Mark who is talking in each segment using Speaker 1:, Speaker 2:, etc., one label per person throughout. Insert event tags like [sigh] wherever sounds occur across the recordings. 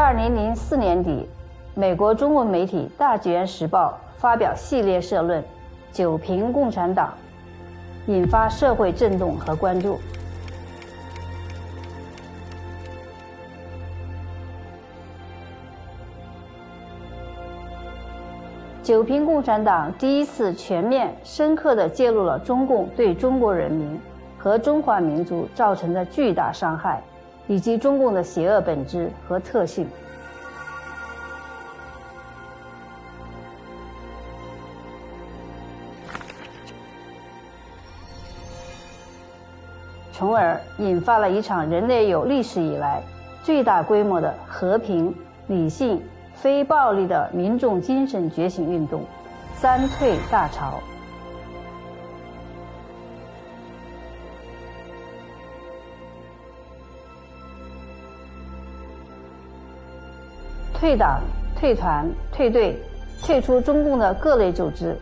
Speaker 1: 二零零四年底，美国中文媒体《大纪元时报》发表系列社论《九评共产党》，引发社会震动和关注。九评共产党第一次全面、深刻地揭露了中共对中国人民和中华民族造成的巨大伤害。以及中共的邪恶本质和特性，从而引发了一场人类有历史以来最大规模的和平、理性、非暴力的民众精神觉醒运动——三退大潮。退党、退团、退队、退出中共的各类组织，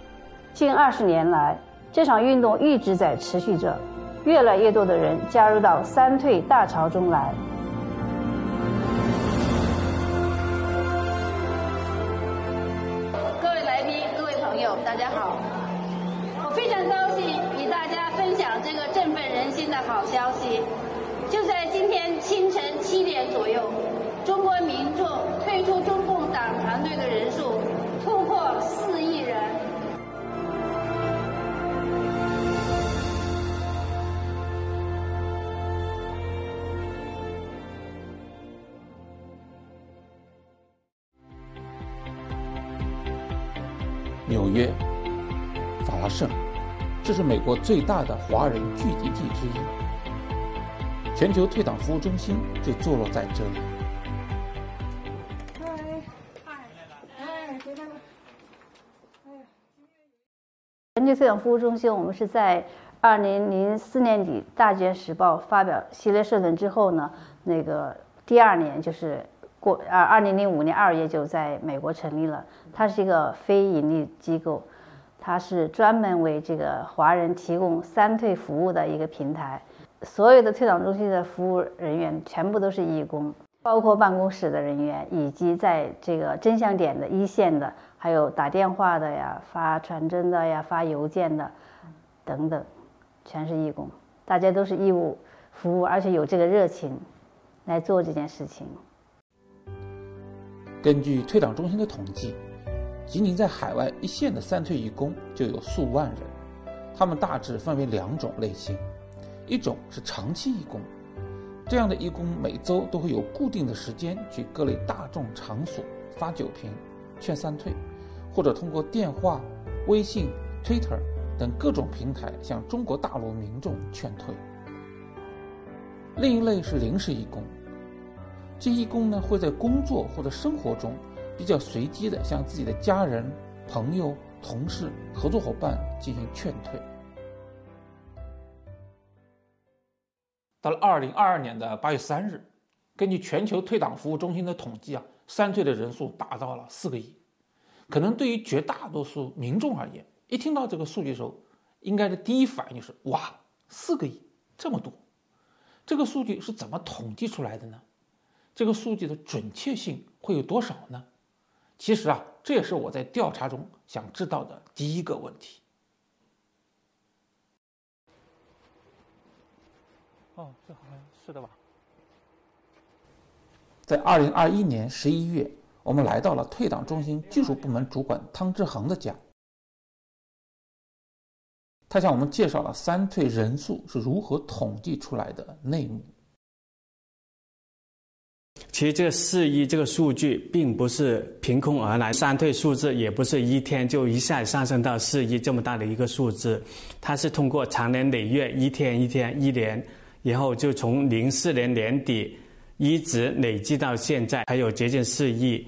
Speaker 1: 近二十年来，这场运动一直在持续着，越来越多的人加入到“三退”大潮中来。
Speaker 2: 各位来宾、各位朋友，大家好！我非常高兴与大家分享这个振奋人心的好消息。就在今天清晨七点左右。中国民众退出中共党团队的人数突破四亿人。
Speaker 3: 纽约，法拉盛，这是美国最大的华人聚集地之一。全球退党服务中心就坐落在这里。
Speaker 1: 全球退党服务中心，我们是在二零零四年底《大纪元时报》发表系列社论之后呢，那个第二年就是过二二零零五年二月就在美国成立了。它是一个非盈利机构，它是专门为这个华人提供三退服务的一个平台。所有的退党中心的服务人员全部都是义工，包括办公室的人员以及在这个真相点的一线的。还有打电话的呀，发传真的呀，发邮件的，等等，全是义工，大家都是义务服务，而且有这个热情来做这件事情。
Speaker 3: 根据退党中心的统计，仅仅在海外一线的三退义工就有数万人，他们大致分为两种类型，一种是长期义工，这样的义工每周都会有固定的时间去各类大众场所发酒瓶，劝三退。或者通过电话、微信、Twitter 等各种平台向中国大陆民众劝退。另一类是临时义工，这义工呢会在工作或者生活中比较随机的向自己的家人、朋友、同事、合作伙伴进行劝退。到了二零二二年的八月三日，根据全球退党服务中心的统计啊，三退的人数达到了四个亿。可能对于绝大多数民众而言，一听到这个数据的时候，应该的第一反应就是哇，四个亿这么多，这个数据是怎么统计出来的呢？这个数据的准确性会有多少呢？其实啊，这也是我在调查中想知道的第一个问题。哦，这好像是的吧？在二零二一年十一月。我们来到了退党中心技术部门主管汤志恒的家，他向我们介绍了三退人数是如何统计出来的内幕。
Speaker 4: 其实这个四亿这个数据并不是凭空而来，三退数字也不是一天就一下上升到四亿这么大的一个数字，它是通过长年累月，一天一天一年，然后就从零四年年底。一直累计到现在还有接近四亿。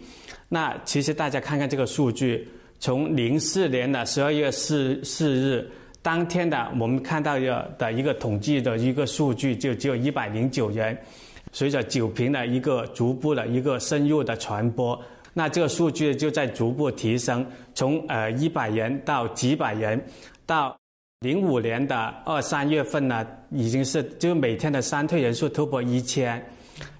Speaker 4: 那其实大家看看这个数据，从零四年的十二月四四日当天的，我们看到的的一个统计的一个数据，就只有一百零九人。随着酒瓶的一个逐步的一个深入的传播，那这个数据就在逐步提升，从呃一百人到几百人，到零五年的二三月份呢，已经是就每天的三退人数突破一千。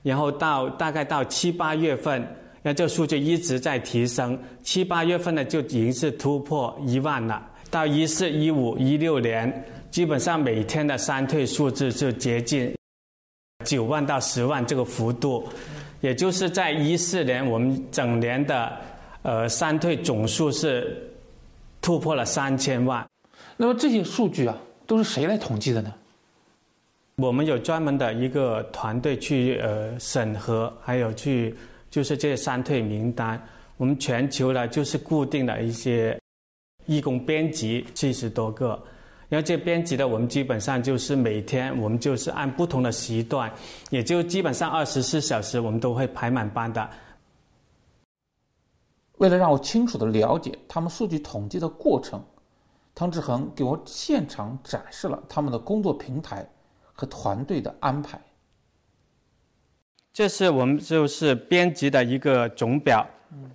Speaker 4: 然后到大概到七八月份，那这数据一直在提升，七八月份呢就已经是突破一万了。到一四一五一六年，基本上每天的删退数字就接近九万到十万这个幅度，也就是在一四年我们整年的呃删退总数是突破了三千万。
Speaker 3: 那么这些数据啊，都是谁来统计的呢？
Speaker 4: 我们有专门的一个团队去呃审核，还有去就是这三退名单。我们全球呢就是固定的一些义工编辑七十多个，然后这编辑的我们基本上就是每天我们就是按不同的时段，也就基本上二十四小时我们都会排满班的。
Speaker 3: 为了让我清楚的了解他们数据统计的过程，汤志恒给我现场展示了他们的工作平台。和团队的安排，
Speaker 4: 这是我们就是编辑的一个总表，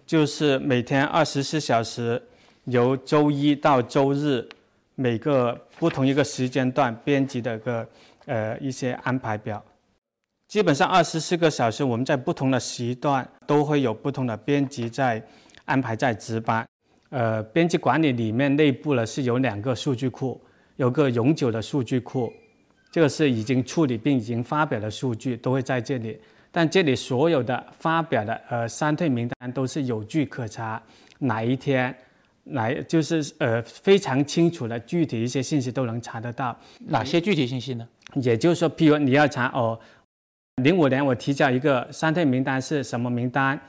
Speaker 4: 就是每天二十四小时，由周一到周日，每个不同一个时间段编辑的个呃一些安排表。基本上二十四个小时，我们在不同的时段都会有不同的编辑在安排在值班。呃，编辑管理里面内部呢是有两个数据库，有个永久的数据库。这个是已经处理并已经发表的数据，都会在这里。但这里所有的发表的呃删退名单都是有据可查，哪一天，来就是呃非常清楚的具体一些信息都能查得到。
Speaker 3: 哪些具体信息呢？
Speaker 4: 也就是说，譬如你要查哦，零五年我提交一个删退名单是什么名单？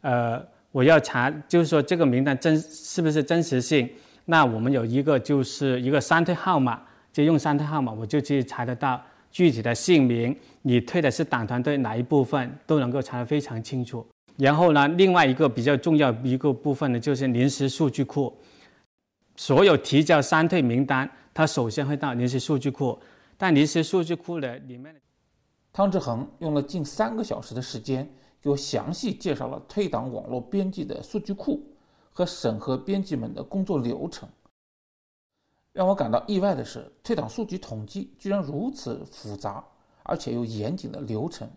Speaker 4: 呃，我要查就是说这个名单真是不是真实性？那我们有一个就是一个删退号码。就用删退号码，我就去查得到具体的姓名，你退的是党团队哪一部分，都能够查得非常清楚。然后呢，另外一个比较重要一个部分呢，就是临时数据库，所有提交删退名单，它首先会到临时数据库。但临时数据库的里面，
Speaker 3: 汤志恒用了近三个小时的时间，给我详细介绍了退党网络编辑的数据库和审核编辑们的工作流程。让我感到意外的是，退党数据统计居然如此复杂，而且有严谨的流程，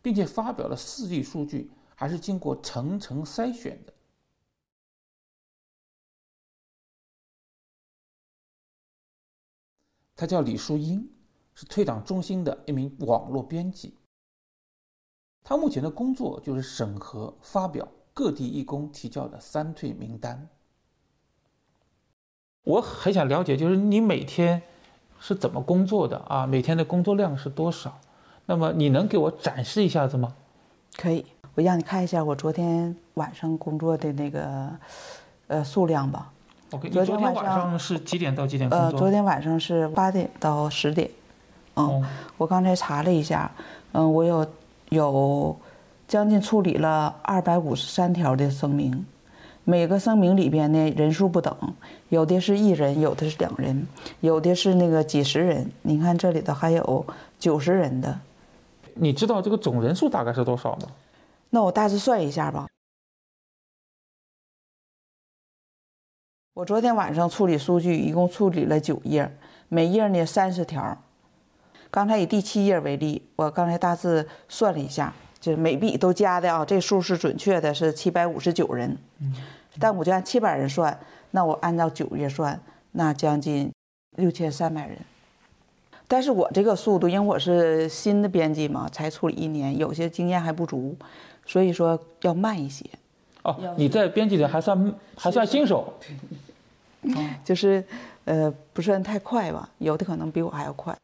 Speaker 3: 并且发表的四例数据还是经过层层筛选的。他叫李淑英，是退党中心的一名网络编辑。他目前的工作就是审核发表各地义工提交的三退名单。我很想了解，就是你每天是怎么工作的啊？每天的工作量是多少？那么你能给我展示一下子吗？
Speaker 5: 可以，我让你看一下我昨天晚上工作的那个呃数量吧。
Speaker 3: OK，昨天晚上是几点到几点工作？
Speaker 5: 呃，昨天晚上是八点到十点。嗯，我刚才查了一下，嗯，我有有将近处理了二百五十三条的声明。每个声明里边呢人数不等，有的是一人，有的是两人，有的是那个几十人。你看这里头还有九十人的。
Speaker 3: 你知道这个总人数大概是多少吗？
Speaker 5: 那我大致算一下吧。我昨天晚上处理数据，一共处理了九页，每页呢三十条。刚才以第七页为例，我刚才大致算了一下，就是每笔都加的啊，这数是准确的，是七百五十九人。嗯。但我就按七百人算，那我按照九月算，那将近六千三百人。但是我这个速度，因为我是新的编辑嘛，才处理一年，有些经验还不足，所以说要慢一些。
Speaker 3: 哦，你在编辑里还算还算新手，[laughs]
Speaker 5: 就是呃不算太快吧，有的可能比我还要快。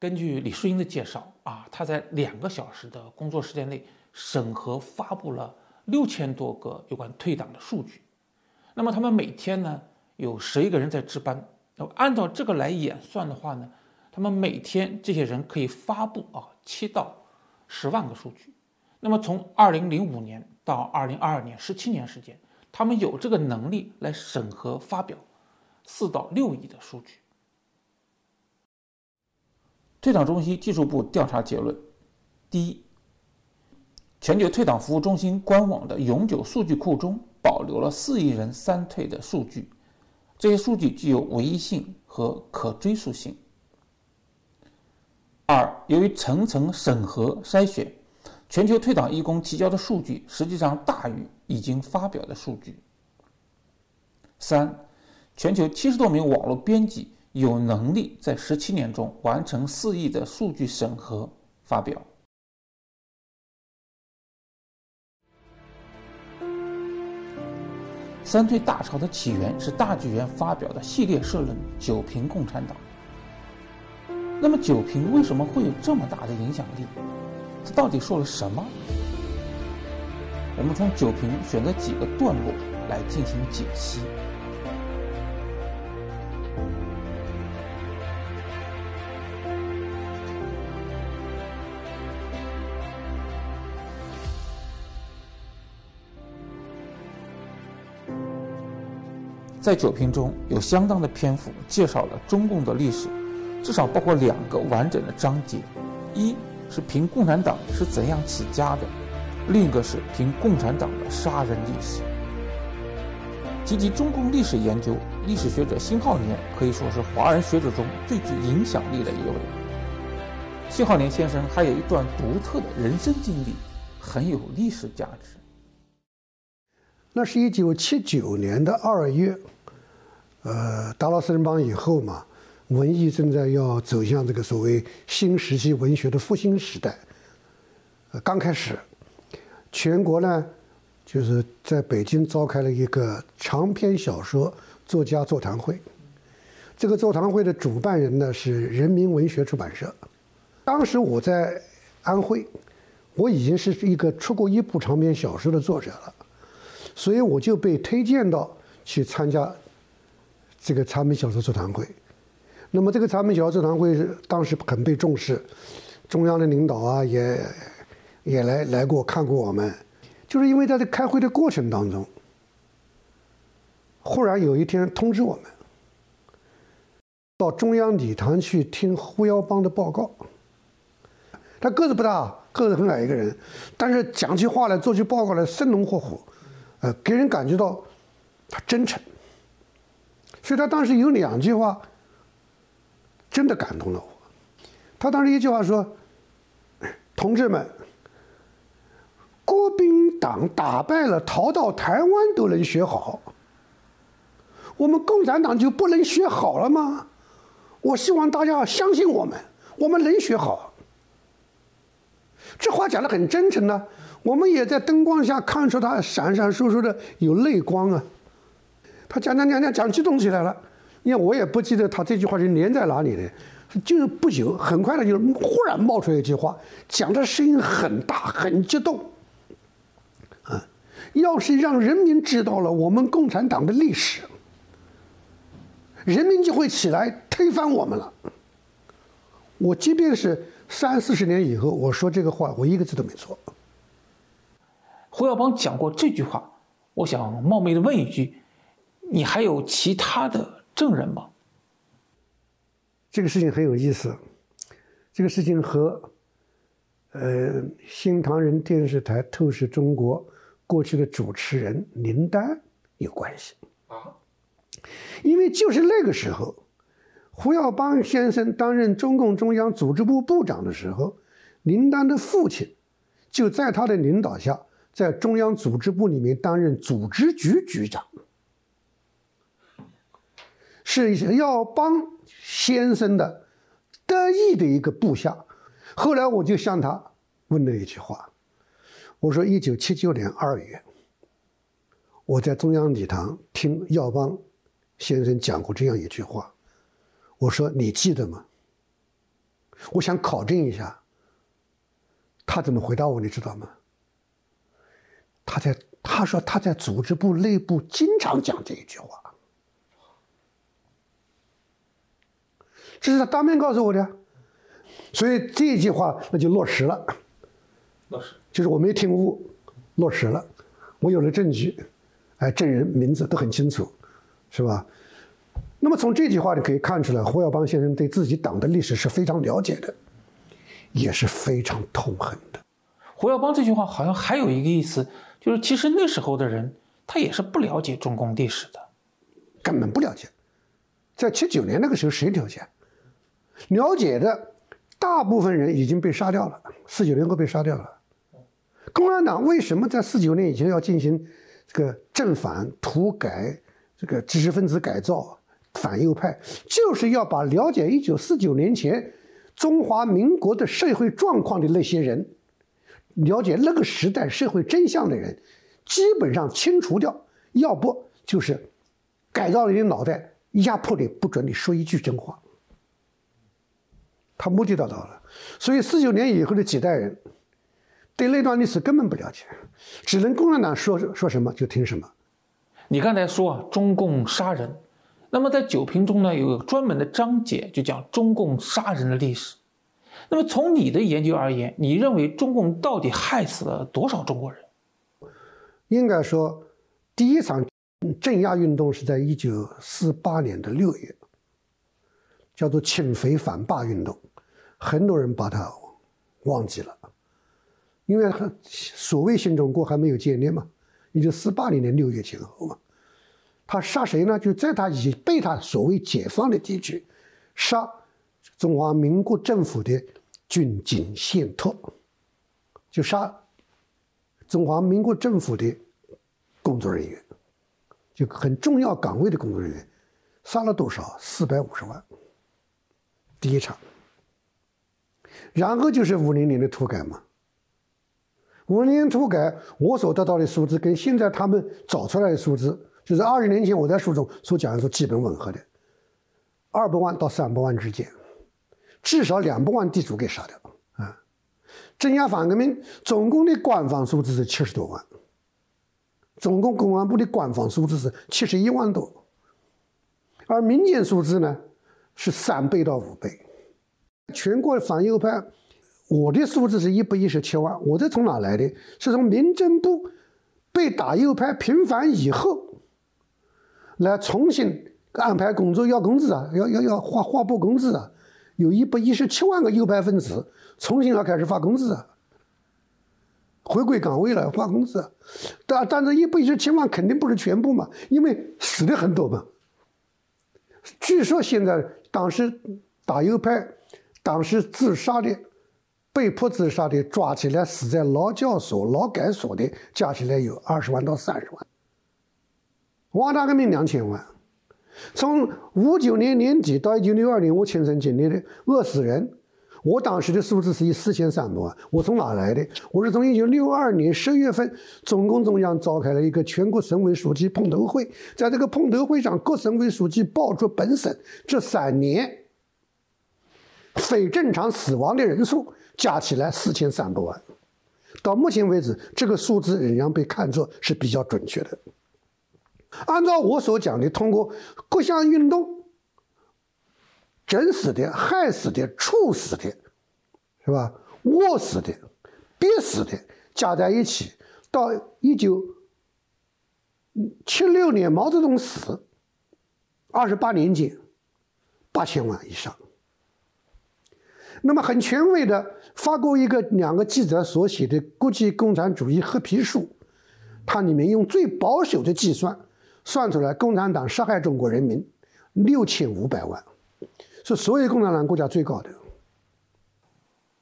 Speaker 3: 根据李淑英的介绍啊，她在两个小时的工作时间内审核发布了。六千多个有关退党的数据，那么他们每天呢有十一个人在值班，那么按照这个来演算的话呢，他们每天这些人可以发布啊七到十万个数据，那么从二零零五年到二零二二年十七年时间，他们有这个能力来审核发表四到六亿的数据。退党中心技术部调查结论：第一。全球退党服务中心官网的永久数据库中保留了四亿人三退的数据，这些数据具有唯一性和可追溯性。二，由于层层审核筛选，全球退党义工提交的数据实际上大于已经发表的数据。三，全球七十多名网络编辑有能力在十七年中完成四亿的数据审核发表。三退大潮的起源是大剧院发表的系列社论《九评共产党》。那么九评为什么会有这么大的影响力？他到底说了什么？我们从九评选择几个段落来进行解析。在九评中有相当的篇幅介绍了中共的历史，至少包括两个完整的章节，一是评共产党是怎样起家的，另一个是评共产党的杀人历史。提及中共历史研究，历史学者辛浩年可以说是华人学者中最具影响力的一位。辛浩年先生还有一段独特的人生经历，很有历史价值。
Speaker 6: 那是一九七九年的二月。呃，达拉四人帮以后嘛，文艺正在要走向这个所谓新时期文学的复兴时代。呃，刚开始，全国呢，就是在北京召开了一个长篇小说作家座谈会。这个座谈会的主办人呢是人民文学出版社。当时我在安徽，我已经是一个出过一部长篇小说的作者了，所以我就被推荐到去参加。这个长篇小说座谈会，那么这个长篇小说座谈会是当时很被重视，中央的领导啊也也来来过看过我们，就是因为在这开会的过程当中，忽然有一天通知我们到中央礼堂去听胡耀邦的报告。他个子不大，个子很矮一个人，但是讲起话来、做起报告来生龙活虎，呃，给人感觉到他真诚。所以他当时有两句话，真的感动了我。他当时一句话说：“同志们，国民党打败了，逃到台湾都能学好，我们共产党就不能学好了吗？我希望大家相信我们，我们能学好。”这话讲的很真诚呢，我们也在灯光下看出他闪闪烁烁的有泪光啊。他讲讲讲讲讲激动起来了，因为我也不记得他这句话是连在哪里的，就是不久很快的就忽然冒出一句话，讲的声音很大很激动，啊，要是让人民知道了我们共产党的历史，人民就会起来推翻我们了。我即便是三四十年以后，我说这个话，我一个字都没错。
Speaker 3: 胡耀邦讲过这句话，我想冒昧的问一句。你还有其他的证人吗？
Speaker 6: 这个事情很有意思，这个事情和呃新唐人电视台《透视中国》过去的主持人林丹有关系啊。因为就是那个时候，胡耀邦先生担任中共中央组织部部长的时候，林丹的父亲就在他的领导下，在中央组织部里面担任组织局局长。是耀邦先生的得意的一个部下。后来我就向他问了一句话，我说：“一九七九年二月，我在中央礼堂听耀邦先生讲过这样一句话，我说你记得吗？我想考证一下。他怎么回答我？你知道吗？他在他说他在组织部内部经常讲这一句话。”这是他当面告诉我的，所以这句话那就落实了。
Speaker 3: 落实
Speaker 6: 就是我没听误，落实了，我有了证据，哎，证人名字都很清楚，是吧？那么从这句话就可以看出来，胡耀邦先生对自己党的历史是非常了解的，也是非常痛恨的。
Speaker 3: 胡耀邦这句话好像还有一个意思，就是其实那时候的人他也是不了解中共历史的，
Speaker 6: 根本不了解。在七九年那个时候，谁了解？了解的，大部分人已经被杀掉了，四九年后被杀掉了。共产党为什么在四九年以前要进行这个正反、土改、这个知识分子改造、反右派，就是要把了解一九四九年前中华民国的社会状况的那些人，了解那个时代社会真相的人，基本上清除掉，要不就是改造你的脑袋，压迫你不准你说一句真话。他目的达到了，所以四九年以后的几代人。对那段历史根本不了解，只能共产党说说什么就听什么。
Speaker 3: 你刚才说啊，中共杀人，那么在九评中呢，有个专门的章节就讲中共杀人的历史。那么从你的研究而言，你认为中共到底害死了多少中国人？
Speaker 6: 应该说，第一场镇压运动是在一九四八年的六月，叫做清匪反霸运动，很多人把它忘记了。因为所谓新中国还没有建立嘛，也就四八年的六月前后嘛，他杀谁呢？就在他已被他所谓解放的地区，杀中华民国政府的军警宪特，就杀中华民国政府的工作人员，就很重要岗位的工作人员，杀了多少？四百五十万。第一场，然后就是五零年的土改嘛。五零年土改，我所得到的数字跟现在他们找出来的数字，就是二十年前我在书中所讲的是基本吻合的，二百万到三百万之间，至少两百万地主给杀掉啊！镇压反革命总共的官方数字是七十多万，总共公安部的官方数字是七十一万多，而民间数字呢是三倍到五倍，全国反右派。我的数字是一百一十七万，我这从哪来的？是从民政部被打右派平反以后，来重新安排工作要工资啊，要要要划划拨工资啊，有一百一十七万个右派分子重新要开始发工资啊，回归岗位了发工资，但但这一百一十七万肯定不是全部嘛，因为死的很多嘛。据说现在当时打右派，当时自杀的。被迫自杀的，抓起来死在劳教所、劳改所的，加起来有二十万到三十万。瓦大革命两千万，从五九年年底到一九六二年，我亲身经历的饿死人，我当时的数字是以四千三百万。我从哪来的？我是从一九六二年十月份，中共中央召开了一个全国省委书记碰头会，在这个碰头会上，各省委书记报出本省这三年非正常死亡的人数。加起来四千三百万，到目前为止，这个数字仍然被看作是比较准确的。按照我所讲的，通过各项运动，整死的、害死的、处死的，是吧？饿死的、憋死的，加在一起，到一九七六年毛泽东死，二十八年间，八千万以上。那么很权威的发过一个两个记者所写的《国际共产主义黑皮书》，它里面用最保守的计算算出来，共产党杀害中国人民六千五百万，是所有共产党国家最高的。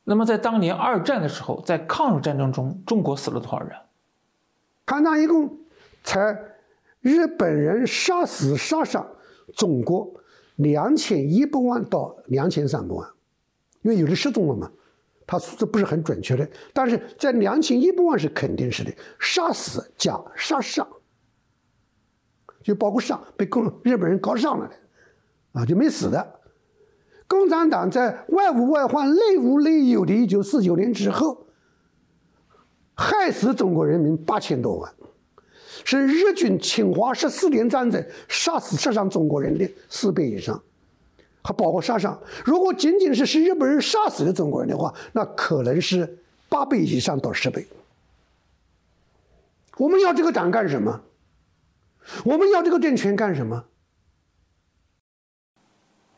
Speaker 3: 那么在当年二战的时候，在抗日战争中，中国死了多少人？
Speaker 6: 抗战一共才日本人杀死杀伤中国两千一百万到两千三百万。因为有的失踪了嘛，他数字不是很准确的，但是在两千一百万是肯定是的，杀死加杀伤，就包括伤被共日本人搞伤了的，啊就没死的。共产党在外无外患内无内忧的一九四九年之后，害死中国人民八千多万，是日军侵华十四年战争杀死杀伤中国人的四倍以上。还包括杀伤。如果仅仅是是日本人杀死的中国人的话，那可能是八倍以上到十倍。我们要这个党干什么？我们要这个政权干什么？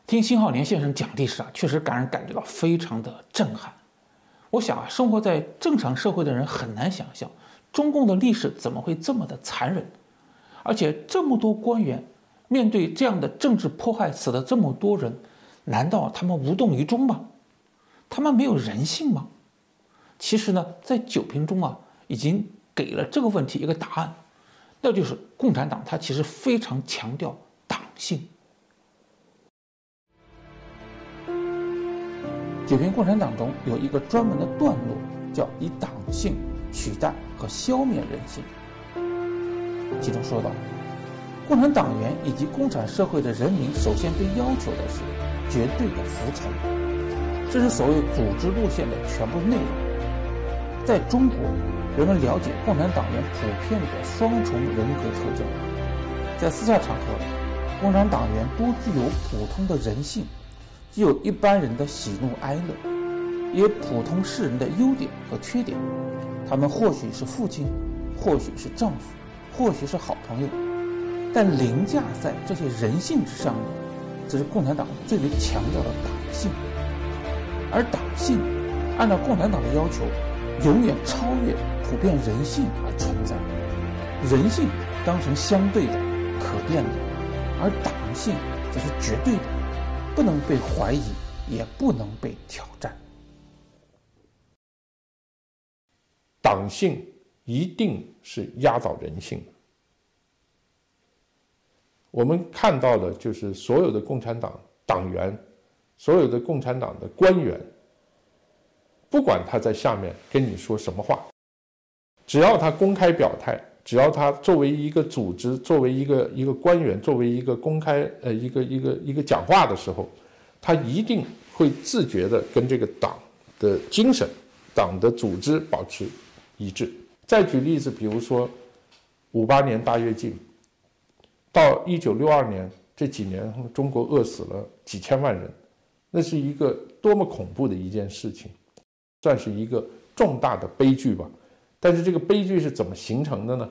Speaker 3: 听辛浩年先生讲历史啊，确实让人感觉到非常的震撼。我想啊，生活在正常社会的人很难想象，中共的历史怎么会这么的残忍，而且这么多官员。面对这样的政治迫害，死了这么多人，难道他们无动于衷吗？他们没有人性吗？其实呢，在九评中啊，已经给了这个问题一个答案，那就是共产党它其实非常强调党性。九评共产党中有一个专门的段落，叫以党性取代和消灭人性。其中说到，共产党员以及共产社会的人民，首先被要求的是绝对的服从，这是所谓组织路线的全部内容。在中国，人们了解共产党员普遍的双重人格特征，在私下场合，共产党员都具有普通的人性。有一般人的喜怒哀乐，也普通世人的优点和缺点。他们或许是父亲，或许是丈夫，或许是好朋友，但凌驾在这些人性之上的，这是共产党最为强调的党性。而党性，按照共产党的要求，永远超越普遍人性而存在。人性当成相对的、可变的，而党性则是绝对的。不能被怀疑，也不能被挑战。
Speaker 7: 党性一定是压倒人性。我们看到的就是所有的共产党党员，所有的共产党的官员，不管他在下面跟你说什么话，只要他公开表态。只要他作为一个组织，作为一个一个官员，作为一个公开呃一个一个一个讲话的时候，他一定会自觉的跟这个党的精神、党的组织保持一致。再举例子，比如说五八年大跃进，到一九六二年这几年，中国饿死了几千万人，那是一个多么恐怖的一件事情，算是一个重大的悲剧吧。但是这个悲剧是怎么形成的呢？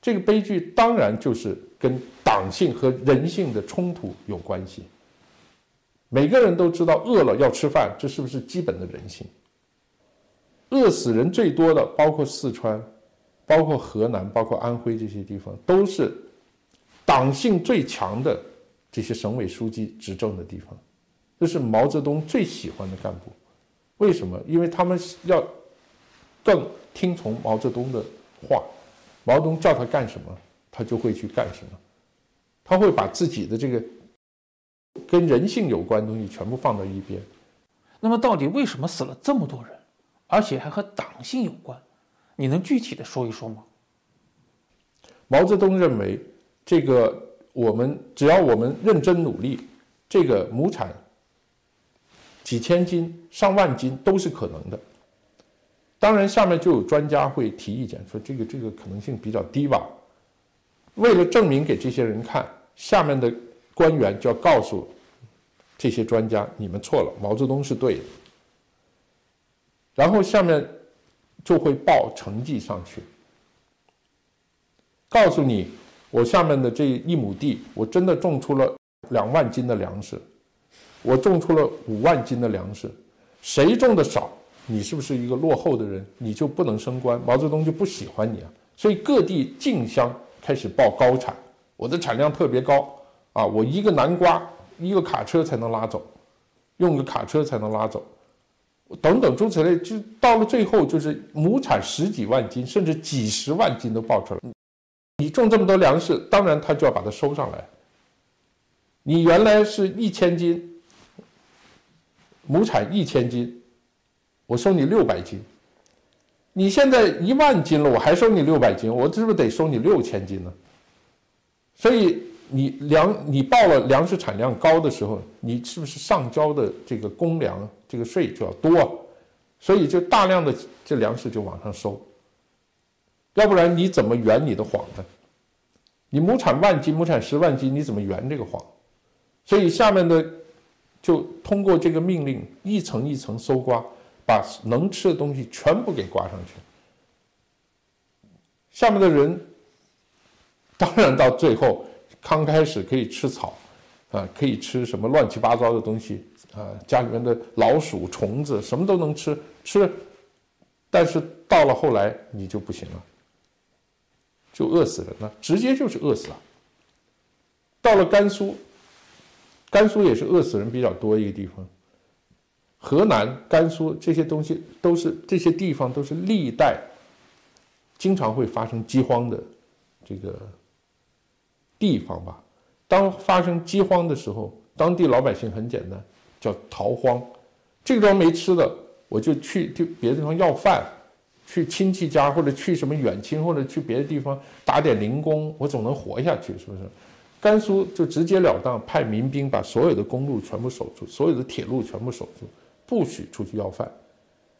Speaker 7: 这个悲剧当然就是跟党性和人性的冲突有关系。每个人都知道饿了要吃饭，这是不是基本的人性？饿死人最多的，包括四川、包括河南、包括安徽这些地方，都是党性最强的这些省委书记执政的地方，这是毛泽东最喜欢的干部。为什么？因为他们要。更听从毛泽东的话，毛泽东叫他干什么，他就会去干什么，他会把自己的这个跟人性有关的东西全部放到一边。
Speaker 3: 那么，到底为什么死了这么多人，而且还和党性有关？你能具体的说一说吗？
Speaker 7: 毛泽东认为，这个我们只要我们认真努力，这个亩产几千斤、上万斤都是可能的。当然，下面就有专家会提意见，说这个这个可能性比较低吧。为了证明给这些人看，下面的官员就要告诉这些专家，你们错了，毛泽东是对的。然后下面就会报成绩上去，告诉你，我下面的这一亩地，我真的种出了两万斤的粮食，我种出了五万斤的粮食，谁种的少？你是不是一个落后的人？你就不能升官？毛泽东就不喜欢你啊！所以各地竞相开始报高产，我的产量特别高啊！我一个南瓜一个卡车才能拉走，用个卡车才能拉走，等等诸此类，就到了最后就是亩产十几万斤，甚至几十万斤都报出来。你种这么多粮食，当然他就要把它收上来。你原来是一千斤，亩产一千斤。我收你六百斤，你现在一万斤了，我还收你六百斤，我是不是得收你六千斤呢？所以你粮你报了粮食产量高的时候，你是不是上交的这个公粮这个税就要多？所以就大量的这粮食就往上收，要不然你怎么圆你的谎呢？你亩产万斤，亩产十万斤，你怎么圆这个谎？所以下面的就通过这个命令一层一层搜刮。把能吃的东西全部给刮上去，下面的人当然到最后刚开始可以吃草，啊，可以吃什么乱七八糟的东西啊，家里面的老鼠、虫子什么都能吃吃，但是到了后来你就不行了，就饿死人了，直接就是饿死了。到了甘肃，甘肃也是饿死人比较多一个地方。河南、甘肃这些东西都是这些地方都是历代经常会发生饥荒的这个地方吧。当发生饥荒的时候，当地老百姓很简单，叫逃荒。这个地方没吃的，我就去就别的地方要饭，去亲戚家或者去什么远亲或者去别的地方打点零工，我总能活下去，是不是？甘肃就直截了当派民兵把所有的公路全部守住，所有的铁路全部守住。不许出去要饭，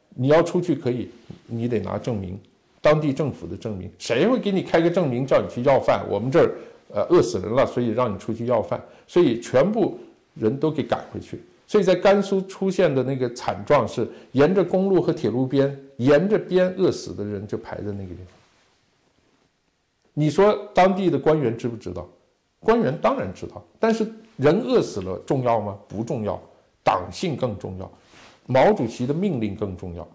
Speaker 7: 你要出去可以，你得拿证明，当地政府的证明。谁会给你开个证明叫你去要饭？我们这儿呃饿死人了，所以让你出去要饭，所以全部人都给赶回去。所以在甘肃出现的那个惨状是，沿着公路和铁路边，沿着边饿死的人就排在那个地方。你说当地的官员知不知道？官员当然知道，但是人饿死了重要吗？不重要，党性更重要。毛主席的命令更重要。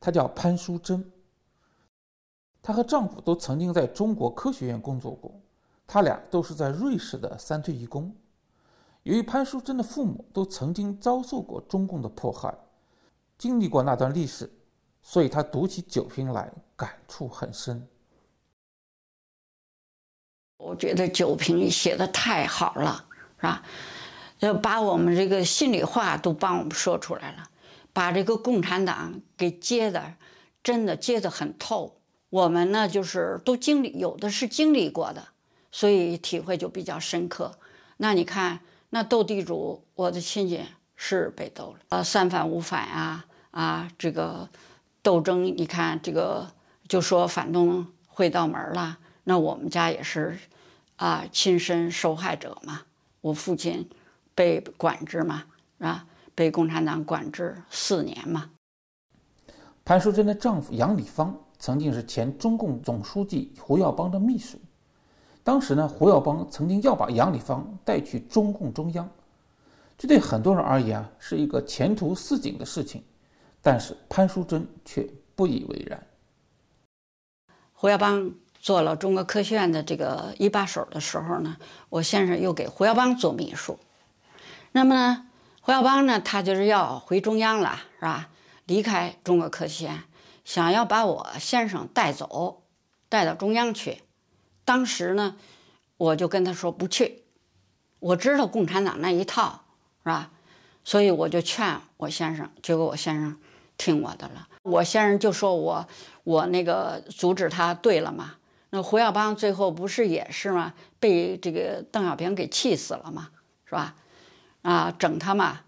Speaker 3: 她叫潘淑珍，她和丈夫都曾经在中国科学院工作过，他俩都是在瑞士的三退一工。由于潘淑珍的父母都曾经遭受过中共的迫害，经历过那段历史，所以她读起《九瓶》来感触很深。
Speaker 8: 我觉得《九瓶》写的太好了，是吧？要把我们这个心里话都帮我们说出来了。把这个共产党给揭的，真的揭得很透。我们呢，就是都经历，有的是经历过的，所以体会就比较深刻。那你看，那斗地主，我的亲戚是被斗了，呃，三反五反啊啊，这个斗争，你看这个就说反动会道门了。那我们家也是啊，亲身受害者嘛。我父亲被管制嘛，是吧？被共产党管制四年嘛。
Speaker 3: 潘淑珍的丈夫杨礼芳曾经是前中共总书记胡耀邦的秘书，当时呢，胡耀邦曾经要把杨礼芳带去中共中央，这对很多人而言啊是一个前途似锦的事情，但是潘淑珍却不以为然。
Speaker 8: 胡耀邦做了中国科学院的这个一把手的时候呢，我先生又给胡耀邦做秘书，那么呢？胡耀邦呢，他就是要回中央了，是吧？离开中国科学院，想要把我先生带走，带到中央去。当时呢，我就跟他说不去，我知道共产党那一套，是吧？所以我就劝我先生，结果我先生听我的了。我先生就说我我那个阻止他对了嘛。那胡耀邦最后不是也是吗？被这个邓小平给气死了嘛，是吧？啊，整他嘛，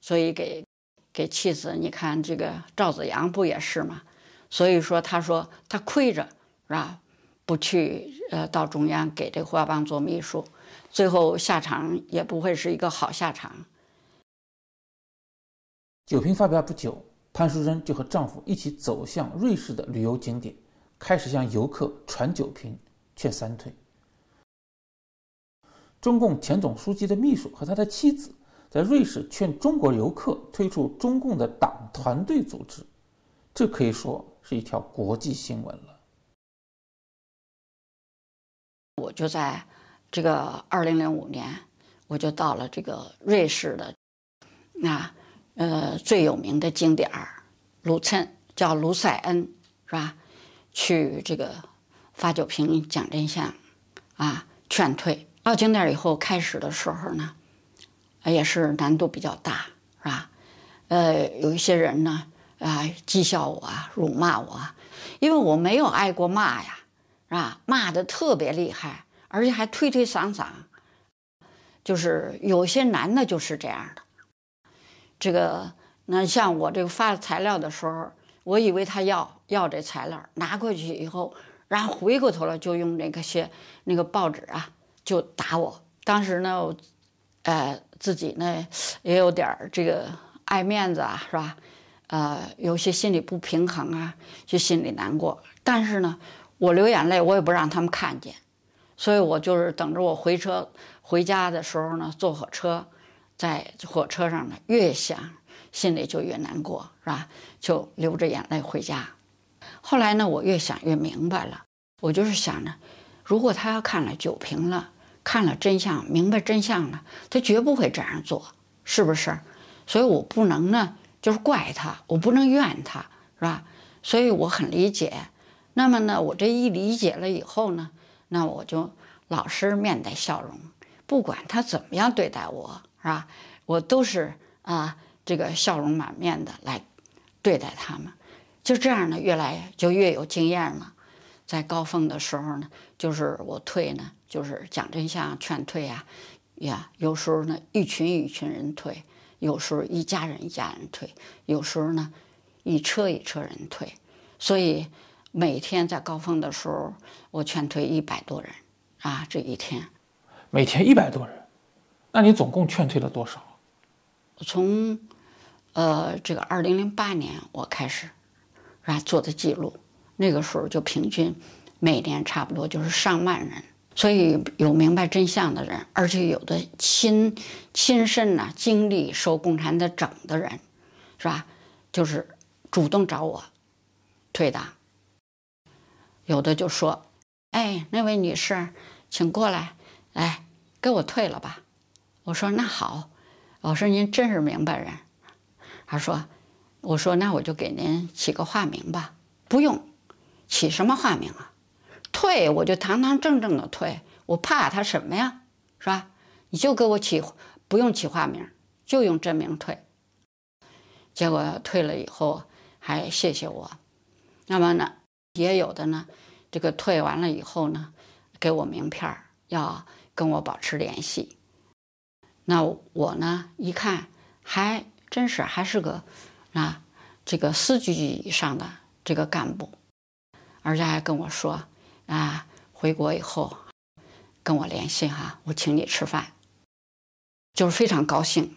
Speaker 8: 所以给给气死。你看这个赵子阳不也是吗？所以说，他说他亏着是吧？不去呃到中央给这胡耀邦做秘书，最后下场也不会是一个好下场。
Speaker 3: 酒瓶发表不久，潘淑珍就和丈夫一起走向瑞士的旅游景点，开始向游客传酒瓶，劝三退。中共前总书记的秘书和他的妻子。在瑞士劝中国游客退出中共的党团队组织，这可以说是一条国际新闻了。
Speaker 8: 我就在这个二零零五年，我就到了这个瑞士的那呃最有名的景点儿卢岑，叫卢塞恩，是吧？去这个发酒瓶讲真相，啊，劝退。到景点以后，开始的时候呢。也是难度比较大，是吧？呃，有一些人呢，啊，讥笑我啊，辱骂我，因为我没有挨过骂呀，是吧？骂的特别厉害，而且还推推搡搡，就是有些男的就是这样的。这个，那像我这个发材料的时候，我以为他要要这材料，拿过去以后，然后回过头来就用那个些那个报纸啊，就打我。当时呢，我呃，自己呢也有点儿这个爱面子啊，是吧？呃，有些心里不平衡啊，就心里难过。但是呢，我流眼泪，我也不让他们看见，所以我就是等着我回车回家的时候呢，坐火车，在火车上呢，越想心里就越难过，是吧？就流着眼泪回家。后来呢，我越想越明白了，我就是想着，如果他要看了酒瓶了，看了真相，明白真相了，他绝不会这样做，是不是？所以我不能呢。就是怪他，我不能怨他，是吧？所以我很理解。那么呢，我这一理解了以后呢，那我就老是面带笑容，不管他怎么样对待我，是吧？我都是啊，这个笑容满面的来对待他们。就这样呢，越来就越有经验了。在高峰的时候呢，就是我退呢，就是讲真相劝退啊，呀，有时候呢，一群一群人退。有时候一家人一家人退，有时候呢，一车一车人退，所以每天在高峰的时候，我劝退一百多人，啊，这一天，
Speaker 3: 每天一百多人，那你总共劝退了多少？
Speaker 8: 从，呃，这个二零零八年我开始，啊做的记录，那个时候就平均每年差不多就是上万人。所以有明白真相的人，而且有的亲亲身呐经历受共产党整的人，是吧？就是主动找我退党。有的就说：“哎，那位女士，请过来，哎，给我退了吧。”我说：“那好。”我说：“您真是明白人。”他说：“我说那我就给您起个化名吧。”不用，起什么化名啊？退我就堂堂正正的退，我怕他什么呀，是吧？你就给我起，不用起化名，就用真名退。结果退了以后还谢谢我，那么呢，也有的呢，这个退完了以后呢，给我名片要跟我保持联系。那我呢一看，还真是还是个啊，这个司局级以上的这个干部，而且还跟我说。啊，回国以后跟我联系哈，我请你吃饭，就是非常高兴。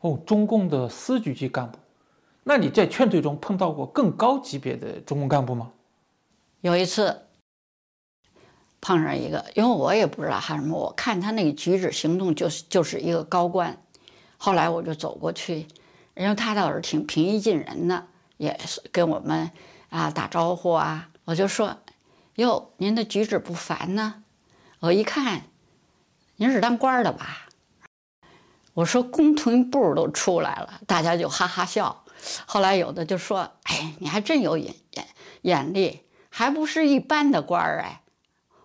Speaker 3: 哦，中共的司局级干部，那你在劝退中碰到过更高级别的中共干部吗？
Speaker 8: 有一次碰上一个，因为我也不知道他什么，我看他那个举止行动就是就是一个高官。后来我就走过去，因为他倒是挺平易近人的，也是跟我们啊打招呼啊，我就说。哟，您的举止不凡呢。我一看，您是当官的吧？我说工屯部都出来了，大家就哈哈笑。后来有的就说：“哎，你还真有眼眼眼力，还不是一般的官儿哎。”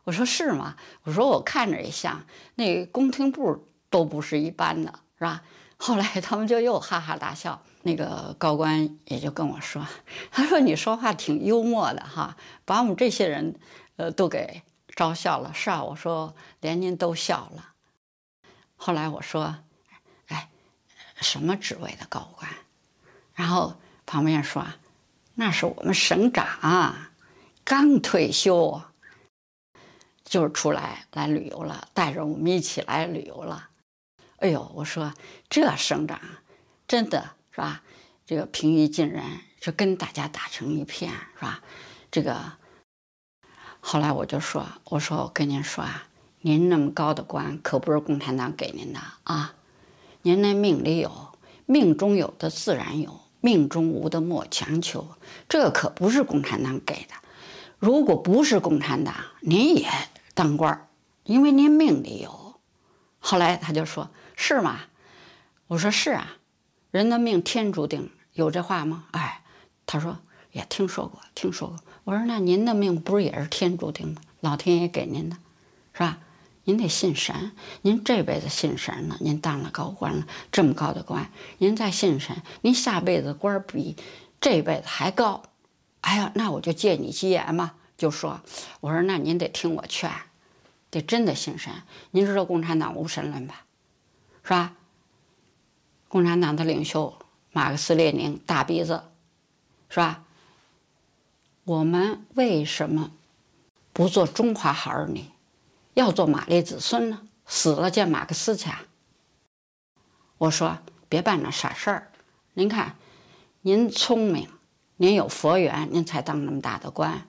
Speaker 8: 我说是吗？我说我看着也像，那工屯部都不是一般的，是吧？后来他们就又哈哈大笑。那个高官也就跟我说：“他说你说话挺幽默的哈，把我们这些人，呃，都给招笑了。”是啊，我说连您都笑了。后来我说：“哎，什么职位的高官？”然后旁边说：“那是我们省长，刚退休，就是出来来旅游了，带着我们一起来旅游了。”哎呦，我说这省长真的。是吧？这个平易近人，就跟大家打成一片，是吧？这个后来我就说：“我说我跟您说啊，您那么高的官可不是共产党给您的啊，您那命里有，命中有的自然有，命中无的莫强求，这可不是共产党给的。如果不是共产党，您也当官儿因为您命里有。”后来他就说：“是吗？”我说：“是啊。”人的命天注定，有这话吗？哎，他说也听说过，听说过。我说那您的命不是也是天注定吗？老天爷给您的，是吧？您得信神，您这辈子信神了，您当了高官了，这么高的官，您再信神，您下辈子官比这辈子还高。哎呀，那我就借你吉言嘛，就说，我说那您得听我劝，得真的信神。您知道共产党无神论吧？是吧？共产党的领袖马克思列宁大鼻子，是吧？我们为什么不做中华好儿女，要做马列子孙呢？死了见马克思去啊？我说别办那傻事儿。您看，您聪明，您有佛缘，您才当那么大的官。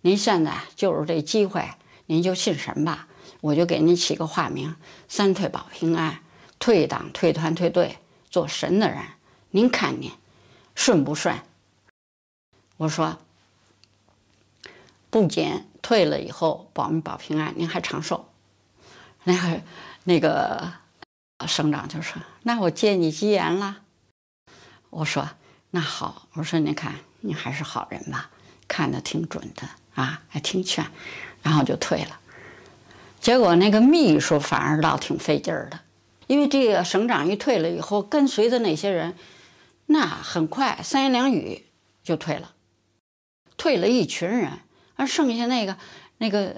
Speaker 8: 您现在就是这机会，您就信神吧。我就给您起个化名：三退保平安，退党、退团、退队，做神的人。您看您顺不顺？我说，不仅退了以后保命保平安，您还长寿。那个那个省长就说：“那我借你吉言了。”我说：“那好。”我说：“您看，您还是好人吧，看的挺准的啊，还听劝，然后就退了。结果那个秘书反而倒挺费劲儿的，因为这个省长一退了以后，跟随的那些人，那很快三言两语就退了，退了一群人，而剩下那个那个。”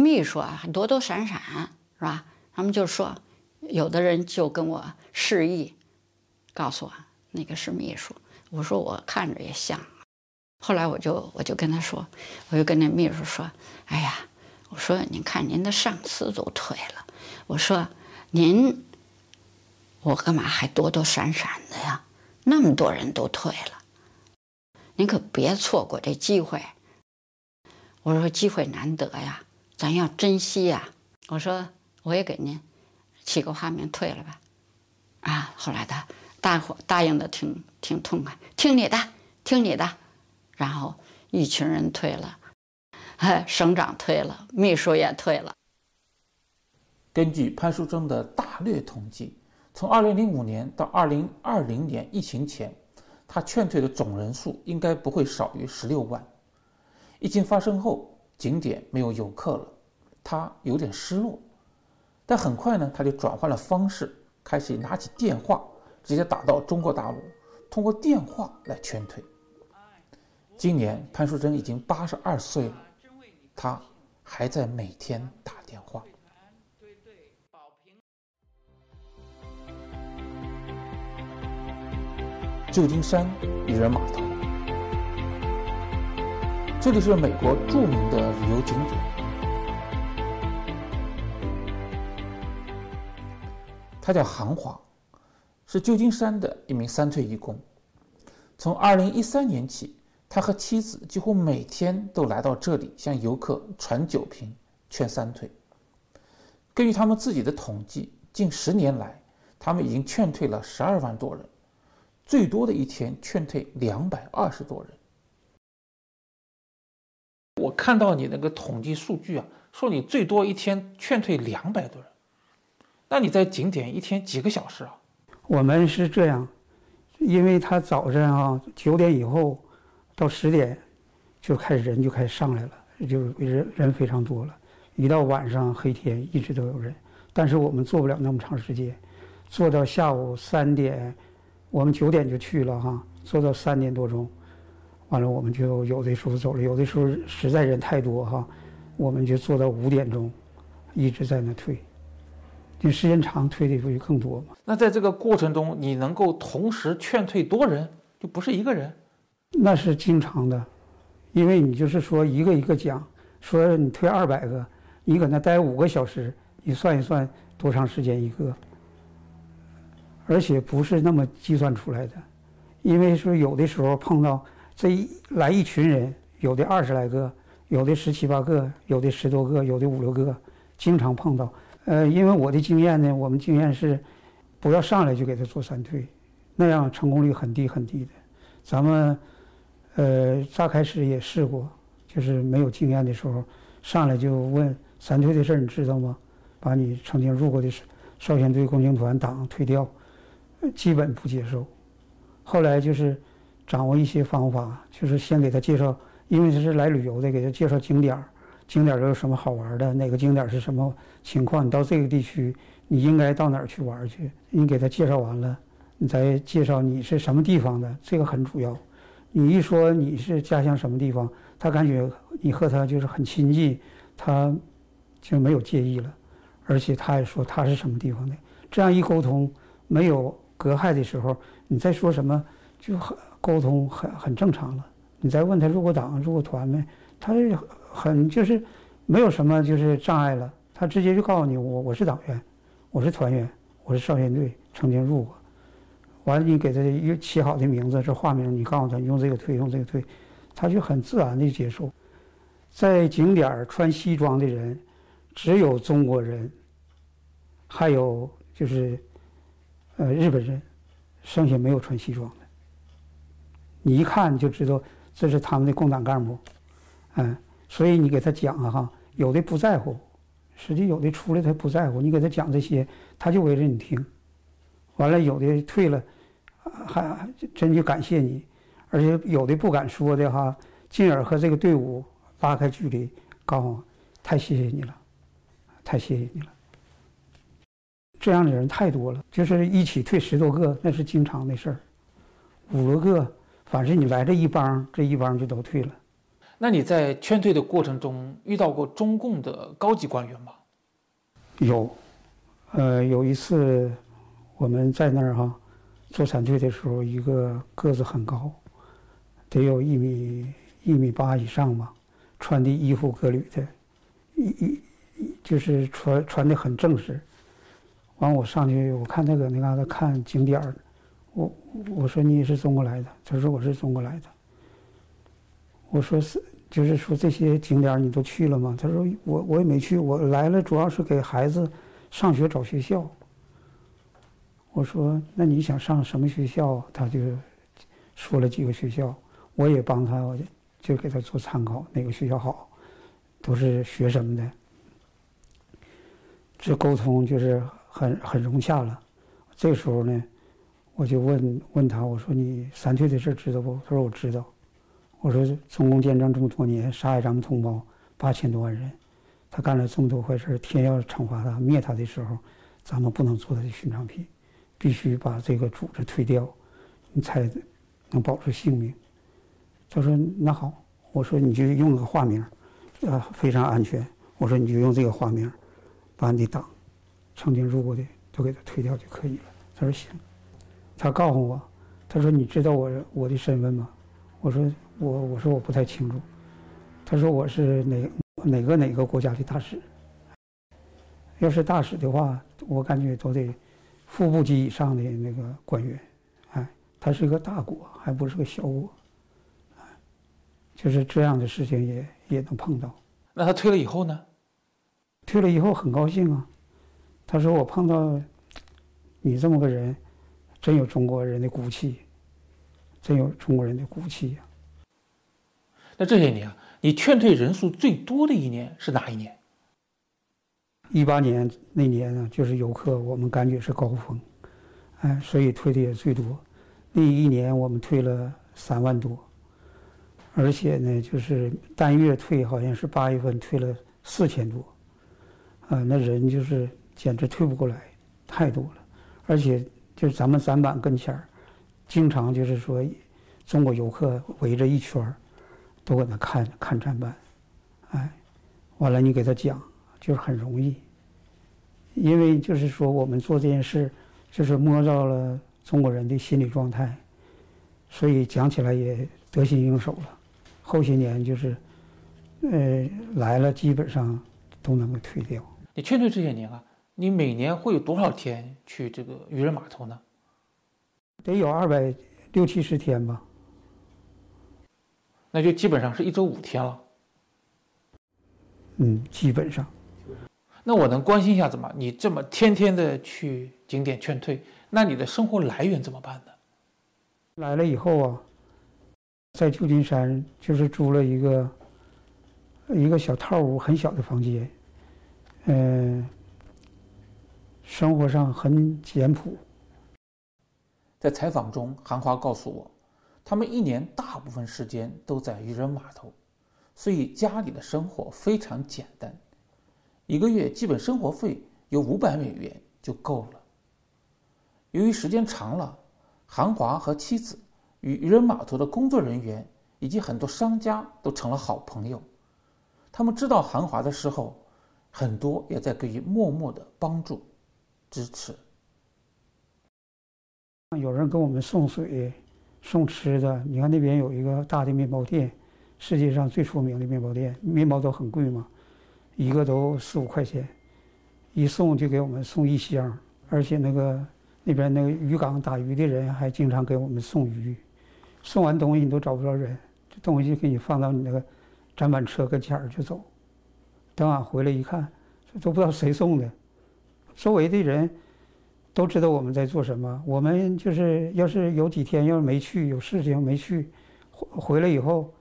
Speaker 8: 秘书啊，躲躲闪闪是吧？他们就说，有的人就跟我示意，告诉我那个是秘书。我说我看着也像。后来我就我就跟他说，我就跟那秘书说：“哎呀，我说您看您的上司都退了，我说您，我干嘛还躲躲闪闪的呀？那么多人都退了，您可别错过这机会。我说机会难得呀。”咱要珍惜呀！我说我也给您起个花名，退了吧。啊，后来他大伙答应的挺挺痛快，听你的，听你的。然后一群人退了，[laughs] 省长退了，秘书也退了。
Speaker 3: 根据潘淑珍的大略统计，从2005年到2020年疫情前，他劝退的总人数应该不会少于16万。疫情发生后。景点没有游客了，他有点失落，但很快呢，他就转换了方式，开始拿起电话，直接打到中国大陆，通过电话来劝退。今年潘淑珍已经八十二岁了，他还在每天打电话。旧金山渔人码头。这里是美国著名的旅游景点，他叫韩华，是旧金山的一名三退义工。从2013年起，他和妻子几乎每天都来到这里向游客传酒瓶、劝三退。根据他们自己的统计，近十年来，他们已经劝退了十二万多人，最多的一天劝退两百二十多人。我看到你那个统计数据啊，说你最多一天劝退两百多人，那你在景点一天几个小时啊？
Speaker 9: 我们是这样，因为他早晨啊九点以后到十点就开始人就开始上来了，就人人非常多了。一到晚上黑天一直都有人，但是我们做不了那么长时间，做到下午三点，我们九点就去了哈，坐到三点多钟。完了，我们就有的时候走了，有的时候实在人太多哈，我们就坐到五点钟，一直在那推。你时间长，退的不就更多吗？
Speaker 3: 那在这个过程中，你能够同时劝退多人，就不是一个人？
Speaker 9: 那是经常的，因为你就是说一个一个讲，说你退二百个，你搁那待五个小时，你算一算多长时间一个？而且不是那么计算出来的，因为说有的时候碰到。这一来一群人，有的二十来个，有的十七八个，有的十多个，有的五六个，经常碰到。呃，因为我的经验呢，我们经验是，不要上来就给他做三退，那样成功率很低很低的。咱们，呃，乍开始也试过，就是没有经验的时候，上来就问三退的事儿，你知道吗？把你曾经入过的少先队共青团党退掉，基本不接受。后来就是。掌握一些方法，就是先给他介绍，因为他是来旅游的，给他介绍景点儿，景点儿都有什么好玩的，哪个景点是什么情况，你到这个地区，你应该到哪儿去玩去？你给他介绍完了，你再介绍你是什么地方的，这个很主要。你一说你是家乡什么地方，他感觉你和他就是很亲近，他就没有介意了，而且他也说他是什么地方的，这样一沟通没有隔害的时候，你再说什么就很。沟通很很正常了，你再问他入过党、入过团没，他很就是没有什么就是障碍了，他直接就告诉你我我是党员，我是团员，我是少先队，曾经入过。完了，你给他一起好的名字，这化名，你告诉他用这个退，用这个退，他就很自然的接受。在景点穿西装的人，只有中国人，还有就是呃日本人，剩下没有穿西装的。你一看就知道这是他们的共党干部，嗯，所以你给他讲啊哈，有的不在乎，实际有的出来他不在乎，你给他讲这些，他就围着你听。完了，有的退了，还真就感谢你，而且有的不敢说的哈，进而和这个队伍拉开距离，告诉我太谢谢你了，太谢谢你了。这样的人太多了，就是一起退十多个，那是经常的事儿。五六个，反正你来这一帮，这一帮就都退了。
Speaker 3: 那你在劝退的过程中遇到过中共的高级官员吗？
Speaker 9: 有，呃，有一次。我们在那儿哈做闪退的时候，一个个子很高，得有一米一米八以上吧，穿的衣服革履的，一一就是穿穿的很正式。完，我上去，我看他搁那嘎达看景点儿，我我说你也是中国来的，他说我是中国来的。我说是，就是说这些景点你都去了吗？他说我我也没去，我来了主要是给孩子上学找学校。我说：“那你想上什么学校？”他就说了几个学校，我也帮他，我就给他做参考，哪个学校好，都是学什么的。这沟通就是很很融洽了。这时候呢，我就问问他：“我说你三退的事知道不？”他说：“我知道。”我说：“中共建政这么多年，杀害咱们同胞八千多万人，他干了这么多坏事，天要惩罚他、灭他的时候，咱们不能做他的寻常品。”必须把这个组织推掉，你才能保住性命。他说：“那好，我说你就用个化名，呃，非常安全。我说你就用这个化名，把你党曾经入过的都给他推掉就可以了。”他说：“行。”他告诉我：“他说你知道我我的身份吗？”我说：“我我说我不太清楚。”他说：“我是哪哪个哪个国家的大使？要是大使的话，我感觉都得。”副部级以上的那个官员，哎，他是一个大国，还不是个小国，哎，就是这样的事情也也能碰到。
Speaker 3: 那他退了以后呢？
Speaker 9: 退了以后很高兴啊，他说我碰到你这么个人，真有中国人的骨气，真有中国人的骨气呀。
Speaker 3: 那这些年啊，你劝退人数最多的一年是哪一年？
Speaker 9: 一八年那年呢，就是游客，我们感觉是高峰，哎，所以退的也最多。那一年我们退了三万多，而且呢，就是单月退好像是八月份退了四千多，啊，那人就是简直退不过来，太多了。而且就是咱们展板跟前儿，经常就是说，中国游客围着一圈儿，都搁那看看展板，哎，完了你给他讲。就是很容易，因为就是说我们做这件事，就是摸到了中国人的心理状态，所以讲起来也得心应手了。后些年就是，呃，来了基本上都能够退掉。
Speaker 3: 你劝退这些年啊，你每年会有多少天去这个渔人码头呢？
Speaker 9: 得有二百六七十天吧。
Speaker 3: 那就基本上是一周五天了。
Speaker 9: 嗯，基本上。
Speaker 3: 那我能关心一下子吗？你这么天天的去景点劝退，那你的生活来源怎么办呢？
Speaker 9: 来了以后啊，在旧金山就是租了一个一个小套屋，很小的房间，嗯，生活上很简朴。
Speaker 3: 在采访中，韩华告诉我，他们一年大部分时间都在渔人码头，所以家里的生活非常简单。一个月基本生活费有五百美元就够了。由于时间长了，韩华和妻子与渔人码头的工作人员以及很多商家都成了好朋友。他们知道韩华的时候，很多也在给予默默的帮助、支持。
Speaker 9: 有人给我们送水，送吃的。你看那边有一个大的面包店，世界上最出名的面包店，面包都很贵嘛，一个都四五块钱，一送就给我们送一箱，而且那个那边那个渔港打鱼的人还经常给我们送鱼，送完东西你都找不着人，这东西给你放到你那个展板车跟前儿就走，等俺回来一看，都不知道谁送的，周围的人。都知道我们在做什么。我们就是要是有几天要是没去，有事情没去，回回来以后，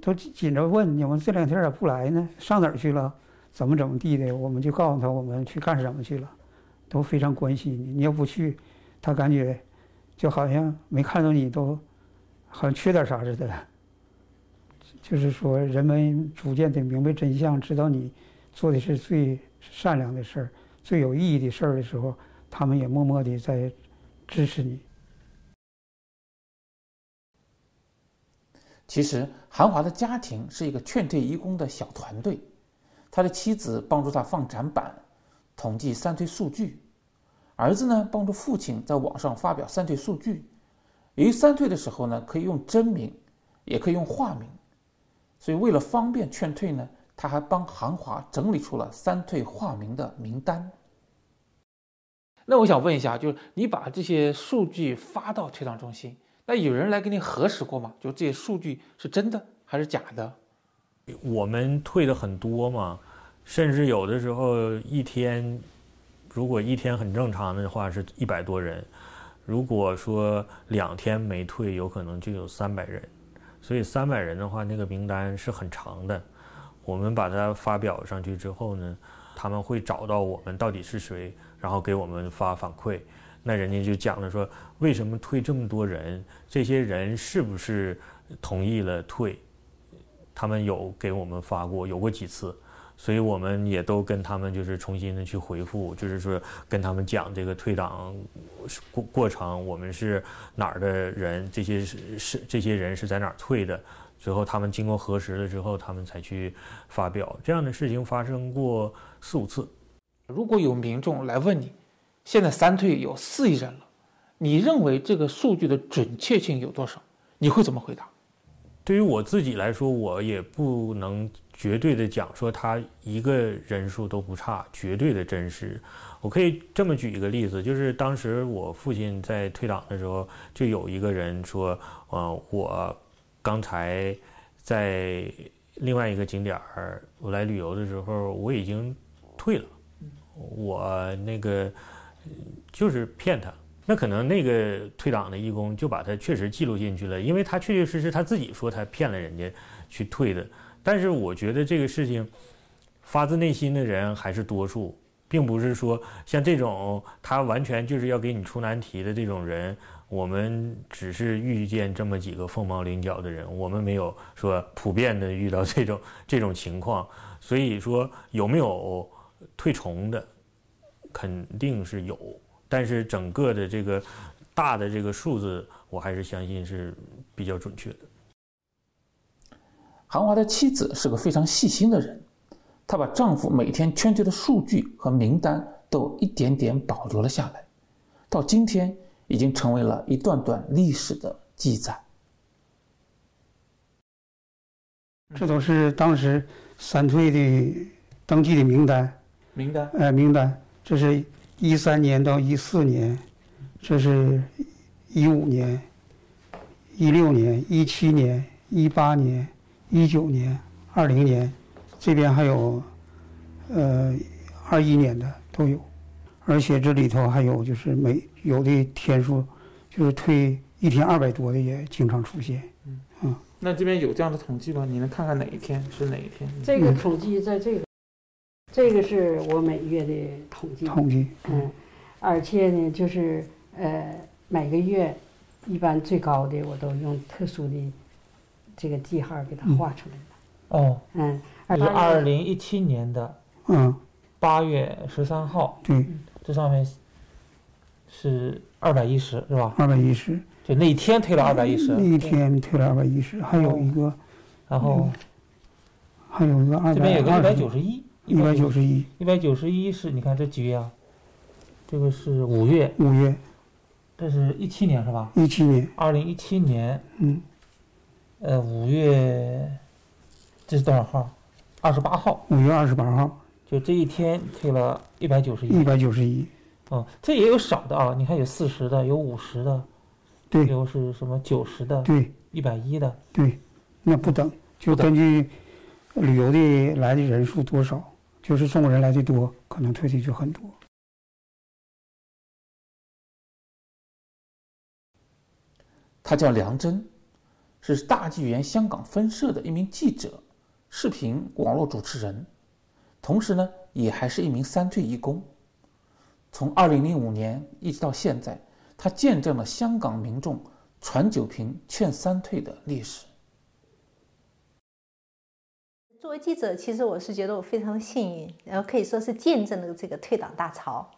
Speaker 9: 都紧着问你们这两天咋不来呢？上哪儿去了？怎么怎么地的？我们就告诉他我们去干什么去了，都非常关心你。你要不去，他感觉就好像没看到你，都好像缺点啥似的。就是说，人们逐渐的明白真相，知道你做的是最善良的事儿、最有意义的事儿的时候。他们也默默地在支持你。
Speaker 3: 其实，韩华的家庭是一个劝退义工的小团队，他的妻子帮助他放展板、统计三退数据，儿子呢帮助父亲在网上发表三退数据。由于三退的时候呢可以用真名，也可以用化名，所以为了方便劝退呢，他还帮韩华整理出了三退化名的名单。那我想问一下，就是你把这些数据发到退档中心，那有人来给你核实过吗？就这些数据是真的还是假的？
Speaker 10: 我们退的很多嘛，甚至有的时候一天，如果一天很正常的话是一百多人，如果说两天没退，有可能就有三百人，所以三百人的话，那个名单是很长的。我们把它发表上去之后呢，他们会找到我们到底是谁。然后给我们发反馈，那人家就讲了说，为什么退这么多人？这些人是不是同意了退？他们有给我们发过，有过几次，所以我们也都跟他们就是重新的去回复，就是说跟他们讲这个退档过过程，我们是哪儿的人，这些是是这些人是在哪儿退的，最后他们经过核实了之后，他们才去发表。这样的事情发生过四五次。
Speaker 3: 如果有民众来问你，现在三退有四亿人了，你认为这个数据的准确性有多少？你会怎么回答？
Speaker 10: 对于我自己来说，我也不能绝对的讲说他一个人数都不差，绝对的真实。我可以这么举一个例子，就是当时我父亲在退党的时候，就有一个人说：“呃，我刚才在另外一个景点儿我来旅游的时候，我已经退了。”我那个就是骗他，那可能那个退档的义工就把他确实记录进去了，因为他确确实实他自己说他骗了人家去退的。但是我觉得这个事情发自内心的人还是多数，并不是说像这种他完全就是要给你出难题的这种人，我们只是遇见这么几个凤毛麟角的人，我们没有说普遍的遇到这种这种情况。所以说有没有？退重的肯定是有，但是整个的这个大的这个数字，我还是相信是比较准确的。
Speaker 3: 韩华的妻子是个非常细心的人，她把丈夫每天圈退的数据和名单都一点点保留了下来，到今天已经成为了一段段历史的记载。
Speaker 9: 这都是当时三退的登记的名单。
Speaker 3: 名单，
Speaker 9: 哎，名单，这是一三年到一四年，这是一五年、一六年、一七年、一八年、一九年、二零年，这边还有，呃，二一年的都有，而且这里头还有就是每有的天数，就是退一天二百多的也经常出现。嗯，啊，
Speaker 3: 那这边有这样的统计吗？你能看看哪一天是哪一天？
Speaker 11: 这个统计在这个。这个是我每月的统计，
Speaker 9: 统计，
Speaker 11: 嗯，而且呢，就是呃，每个月一般最高的我都用特殊的这个记号给它画出来
Speaker 3: 了。哦，嗯，是二零一七年的，
Speaker 9: 嗯，
Speaker 3: 八月十三号，
Speaker 9: 对，
Speaker 3: 这上面是二百一十，是吧？
Speaker 9: 二百一十，
Speaker 3: 就那一天退了二百一十，
Speaker 9: 那一天退了二百一十，还有一个，
Speaker 3: 然后
Speaker 9: 还有一个二百，
Speaker 3: 这边有个一百九十一。
Speaker 9: 一百九十一，
Speaker 3: 一百九十一是你看这几月啊？这个是五月，
Speaker 9: 五月，
Speaker 3: 这是一七年是吧？
Speaker 9: 一七年，
Speaker 3: 二零一七年，
Speaker 9: 嗯，
Speaker 3: 呃，五月，这是多少号？二十八号。
Speaker 9: 五月二十八号，
Speaker 3: 就这一天退了一百九十
Speaker 9: 一
Speaker 3: 一。
Speaker 9: 百九十一，
Speaker 3: 哦，这也有少的啊，你看有四十的，有五十的，
Speaker 9: 对
Speaker 3: 有是什么九十的，
Speaker 9: 对
Speaker 3: 一百一的。
Speaker 9: 对，那不等，就根据旅游的来的人数多少，就是中国人来的多，可能退的就很多。
Speaker 3: 他叫梁真，是大纪元香港分社的一名记者、视频网络主持人，同时呢，也还是一名三退义工。从2005年一直到现在，他见证了香港民众传酒瓶劝三退的历史。
Speaker 12: 作为记者，其实我是觉得我非常的幸运，然后可以说是见证了这个退党大潮。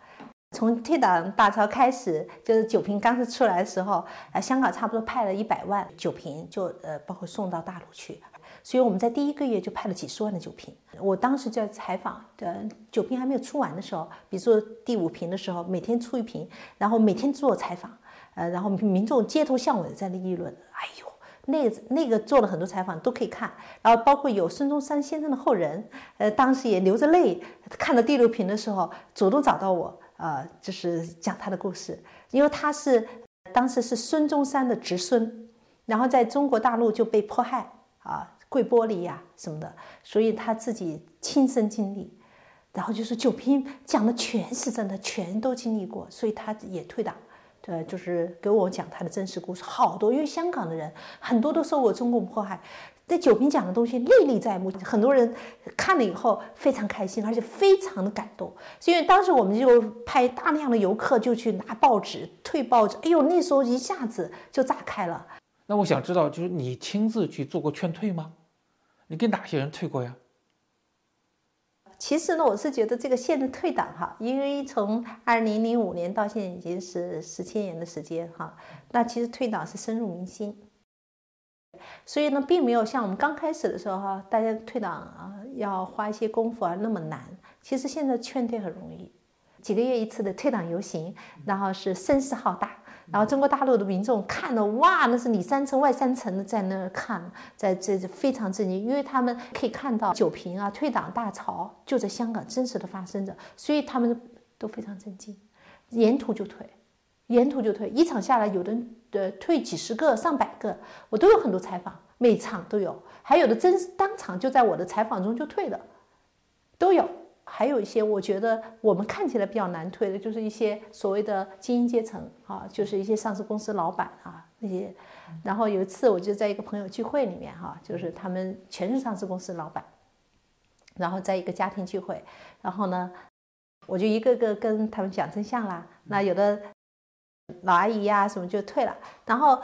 Speaker 12: 从退党大潮开始，就是酒瓶刚是出来的时候，呃，香港差不多派了一百万酒瓶，就呃包括送到大陆去，所以我们在第一个月就派了几十万的酒瓶。我当时在采访，呃，酒瓶还没有出完的时候，比如说第五瓶的时候，每天出一瓶，然后每天做采访，呃，然后民众街头巷尾在那议论，哎呦。那个那个做了很多采访都可以看，然后包括有孙中山先生的后人，呃，当时也流着泪看到第六瓶的时候，主动找到我，呃，就是讲他的故事，因为他是当时是孙中山的侄孙，然后在中国大陆就被迫害啊，跪玻璃呀、什么的，所以他自己亲身经历，然后就是酒瓶讲的全是真的，全都经历过，所以他也退党。呃，就是给我讲他的真实故事，好多，因为香港的人很多都受过中共迫害，这酒瓶讲的东西历历在目，很多人看了以后非常开心，而且非常的感动。所以当时我们就派大量的游客就去拿报纸退报纸，哎呦，那时候一下子就炸开了。
Speaker 3: 那我想知道，就是你亲自去做过劝退吗？你给哪些人退过呀？
Speaker 12: 其实呢，我是觉得这个现的退党哈，因为从二零零五年到现在已经是十七年的时间哈，那其实退党是深入民心，所以呢，并没有像我们刚开始的时候哈，大家退党啊要花一些功夫啊那么难。其实现在劝退很容易，几个月一次的退党游行，然后是声势浩大。然后中国大陆的民众看了，哇，那是里三层外三层的在那儿看，在这非常震惊，因为他们可以看到酒瓶啊退党大潮就在香港真实的发生着，所以他们都非常震惊，沿途就退，沿途就退，一场下来有的呃退几十个上百个，我都有很多采访，每场都有，还有的真当场就在我的采访中就退的，都有。还有一些，我觉得我们看起来比较难退的，就是一些所谓的精英阶层啊，就是一些上市公司老板啊那些。然后有一次，我就在一个朋友聚会里面哈，就是他们全是上市公司老板，然后在一个家庭聚会，然后呢，我就一个个跟他们讲真相啦。那有的老阿姨呀什么就退了，然后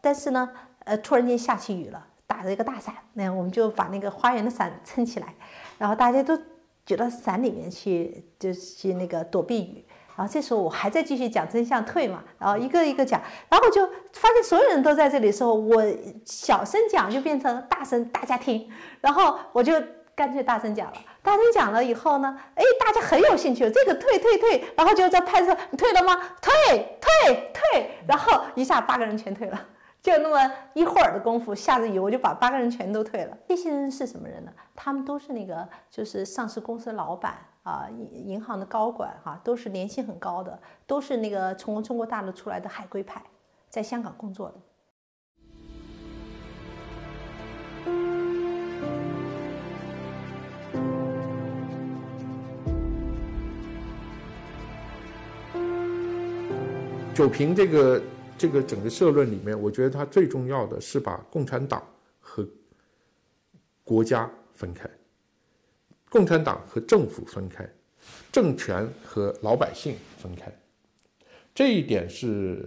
Speaker 12: 但是呢，呃，突然间下起雨了，打着一个大伞，那我们就把那个花园的伞撑起来，然后大家都。举到伞里面去，就是那个躲避雨。然后这时候我还在继续讲真相退嘛，然后一个一个讲，然后就发现所有人都在这里的时候，我小声讲就变成大声，大家听。然后我就干脆大声讲了，大声讲了以后呢，哎，大家很有兴趣，这个退退退，然后就在拍摄，你退了吗？退退退，然后一下八个人全退了。就那么一会儿的功夫，下着雨，我就把八个人全都退了。这些人是什么人呢？他们都是那个，就是上市公司老板啊，银银行的高管哈，都是年薪很高的，都是那个从中国大陆出来的海归派，在香港工作的。
Speaker 7: 酒瓶这个。这个整个社论里面，我觉得它最重要的是把共产党和国家分开，共产党和政府分开，政权和老百姓分开。这一点是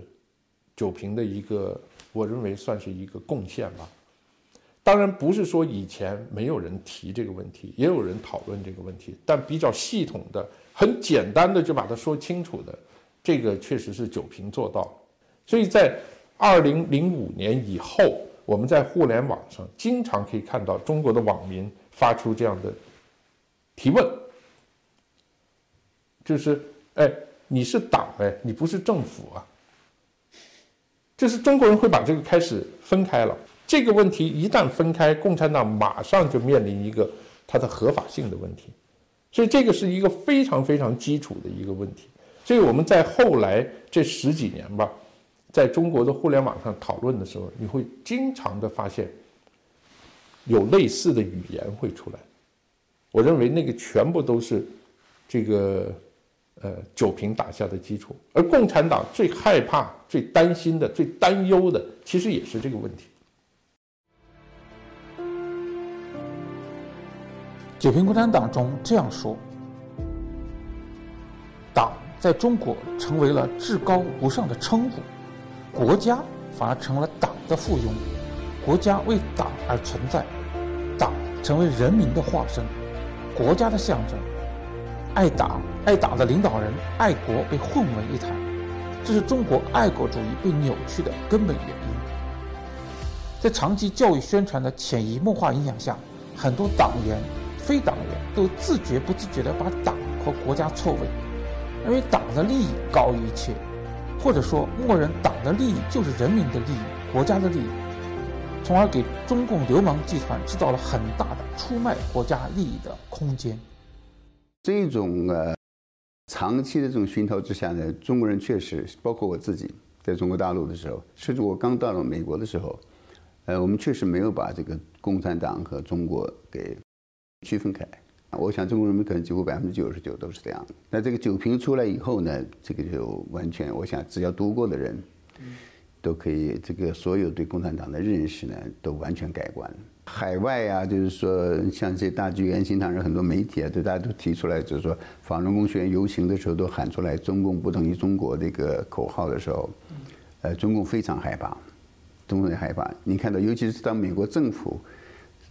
Speaker 7: 酒瓶的一个，我认为算是一个贡献吧。当然不是说以前没有人提这个问题，也有人讨论这个问题，但比较系统的、很简单的就把它说清楚的，这个确实是酒瓶做到了。所以在二零零五年以后，我们在互联网上经常可以看到中国的网民发出这样的提问，就是：哎，你是党哎，你不是政府啊，就是中国人会把这个开始分开了。这个问题一旦分开，共产党马上就面临一个它的合法性的问题。所以这个是一个非常非常基础的一个问题。所以我们在后来这十几年吧，在中国的互联网上讨论的时候，你会经常的发现有类似的语言会出来。我认为那个全部都是这个呃酒瓶打下的基础。而共产党最害怕、最担心的、最担忧的，其实也是这个问题。
Speaker 3: 九平共产党中这样说：“党在中国成为了至高无上的称呼，国家反而成了党的附庸。国家为党而存在，党成为人民的化身，国家的象征。爱党、爱党的领导人、爱国被混为一谈，这是中国爱国主义被扭曲的根本原因。在长期教育宣传的潜移默化影响下，很多党员。”非党员都自觉不自觉地把党和国家错位，认为党的利益高于一切，或者说默认党的利益就是人民的利益、国家的利益，从而给中共流氓集团制造了很大的出卖国家利益的空间。
Speaker 13: 这种呃长期的这种熏陶之下呢，中国人确实，包括我自己，在中国大陆的时候，甚至我刚到了美国的时候，呃，我们确实没有把这个共产党和中国给。区分开，我想中国人民可能几乎百分之九十九都是这样的。那这个酒瓶出来以后呢，这个就完全，我想只要读过的人，都可以这个所有对共产党的认识呢，都完全改观。海外啊，就是说像这大剧院、新唐人很多媒体啊，对大家都提出来，就是说法轮功学员游行的时候都喊出来“中共不等于中国”这个口号的时候，呃，中共非常害怕，中共也害怕。你看到，尤其是当美国政府。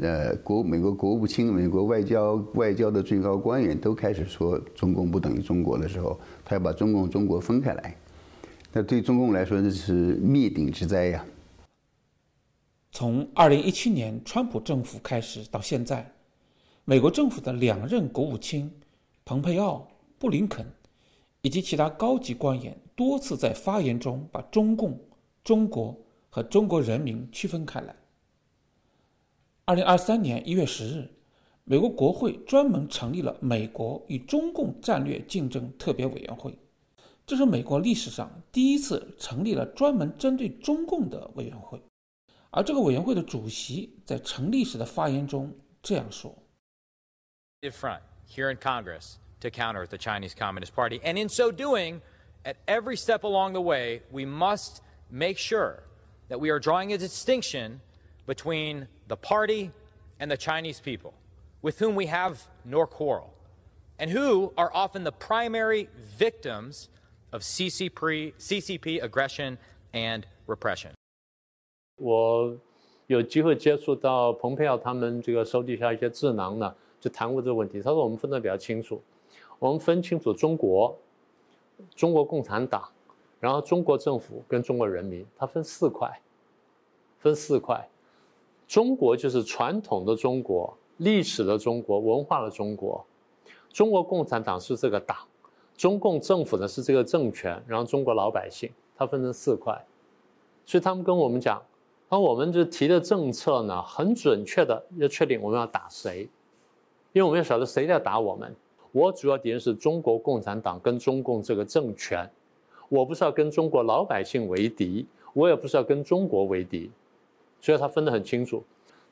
Speaker 13: 呃，国美国国务卿、美国外交外交的最高官员都开始说中共不等于中国的时候，他要把中共中国分开来，那对中共来说那是灭顶之灾呀。
Speaker 3: 从二零一七年川普政府开始到现在，美国政府的两任国务卿蓬佩奥、布林肯以及其他高级官员多次在发言中把中共、中国和中国人民区分开来。二零二三年一月十日，美国国会专门成立了美国与中共战略竞争特别委员会，这是美国历史上第一次成立了专门针对中共的委员会。而这个委员会的主席在成立时的发言中这样说
Speaker 14: ：“Front here in Congress to counter the Chinese Communist Party, and in so doing, at every step along the way, we must make sure that we are drawing a distinction between.” the party and the Chinese people, with whom we have no quarrel, and who are often the primary victims of CCP, CCP aggression and repression.
Speaker 15: 我有机会接触到蓬佩奥他们这个手底下一些智囊呢，就谈过这个问题。他说我们分得比较清楚，我们分清楚中国、中国共产党，然后中国政府跟中国人民，它分四块，分四块。 中国就是传统的中国、历史的中国、文化的中国。中国共产党是这个党，中共政府呢是这个政权，然后中国老百姓，它分成四块。所以他们跟我们讲，那我们就提的政策呢，很准确的要确定我们要打谁，因为我们要晓得谁在打我们。我主要敌人是中国共产党跟中共这个政权，我不是要跟中国老百姓为敌，我也不是要跟中国为敌。所以他分得很清楚，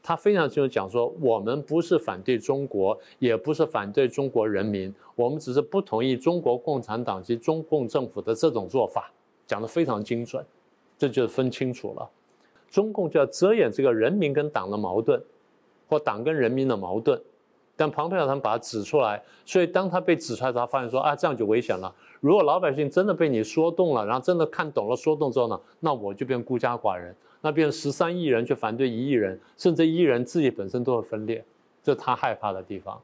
Speaker 15: 他非常清楚讲说，我们不是反对中国，也不是反对中国人民，我们只是不同意中国共产党及中共政府的这种做法，讲得非常精准，这就分清楚了。中共就要遮掩这个人民跟党的矛盾，或党跟人民的矛盾，但庞佩奥他们把它指出来，所以当他被指出来，他发现说啊，这样就危险了。如果老百姓真的被你说动了，然后真的看懂了说动之后呢，那我就变孤家寡人。那变成十三亿人去反对一亿人，甚至一亿人自己本身都会分裂，这是他害怕的地方。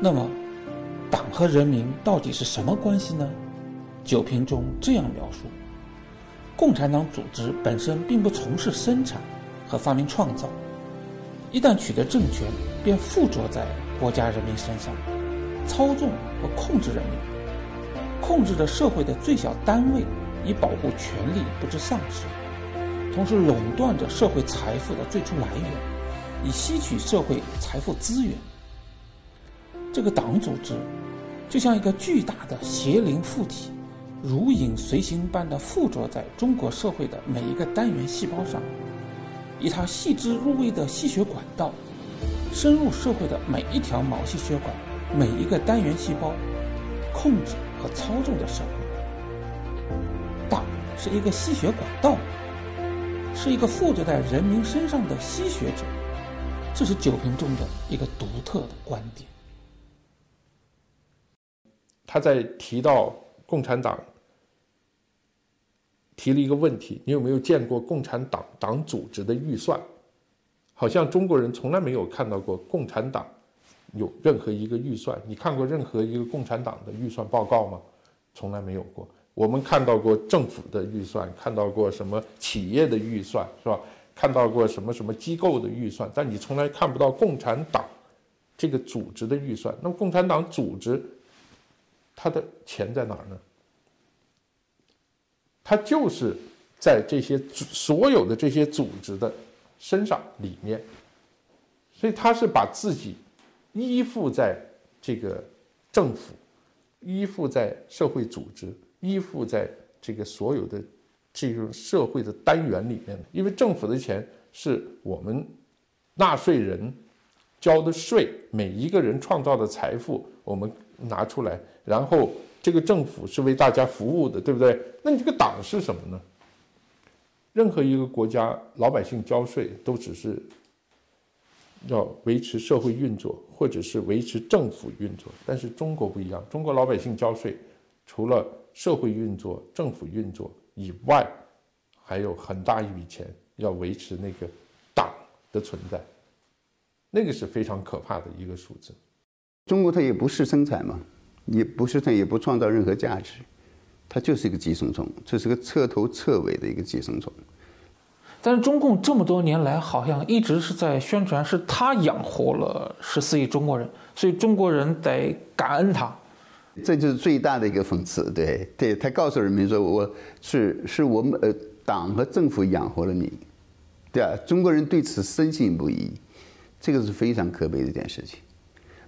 Speaker 3: 那么，党和人民到底是什么关系呢？九评中这样描述：共产党组织本身并不从事生产和发明创造，一旦取得政权，便附着在国家人民身上，操纵和控制人民，控制着社会的最小单位。以保护权利不致丧失，同时垄断着社会财富的最初来源，以吸取社会财富资源。这个党组织就像一个巨大的邪灵附体，如影随形般的附着在中国社会的每一个单元细胞上，以它细致入微的吸血管道，深入社会的每一条毛细血管、每一个单元细胞，控制和操纵着社会。是一个吸血管道，是一个附着在人民身上的吸血者，这是九瓶中的一个独特的观点。
Speaker 7: 他在提到共产党，提了一个问题：你有没有见过共产党党组织的预算？好像中国人从来没有看到过共产党有任何一个预算。你看过任何一个共产党的预算报告吗？从来没有过。我们看到过政府的预算，看到过什么企业的预算，是吧？看到过什么什么机构的预算，但你从来看不到共产党这个组织的预算。那么，共产党组织它的钱在哪儿呢？它就是在这些所有的这些组织的身上里面，所以他是把自己依附在这个政府，依附在社会组织。依附在这个所有的这种社会的单元里面因为政府的钱是我们纳税人交的税，每一个人创造的财富我们拿出来，然后这个政府是为大家服务的，对不对？那你这个党是什么呢？任何一个国家老百姓交税都只是要维持社会运作，或者是维持政府运作，但是中国不一样，中国老百姓交税除了社会运作、政府运作以外，还有很大一笔钱要维持那个党的存在，那个是非常可怕的一个数字。
Speaker 13: 中国它也不是生产嘛，也不是它也不创造任何价值，它就是一个寄生虫，这是个彻头彻尾的一个寄生虫。
Speaker 3: 但是中共这么多年来，好像一直是在宣传是他养活了十四亿中国人，所以中国人得感恩他。
Speaker 13: 这就是最大的一个讽刺，对对，他告诉人民说，我是是我们呃党和政府养活了你，对啊，中国人对此深信不疑，这个是非常可悲的一件事情。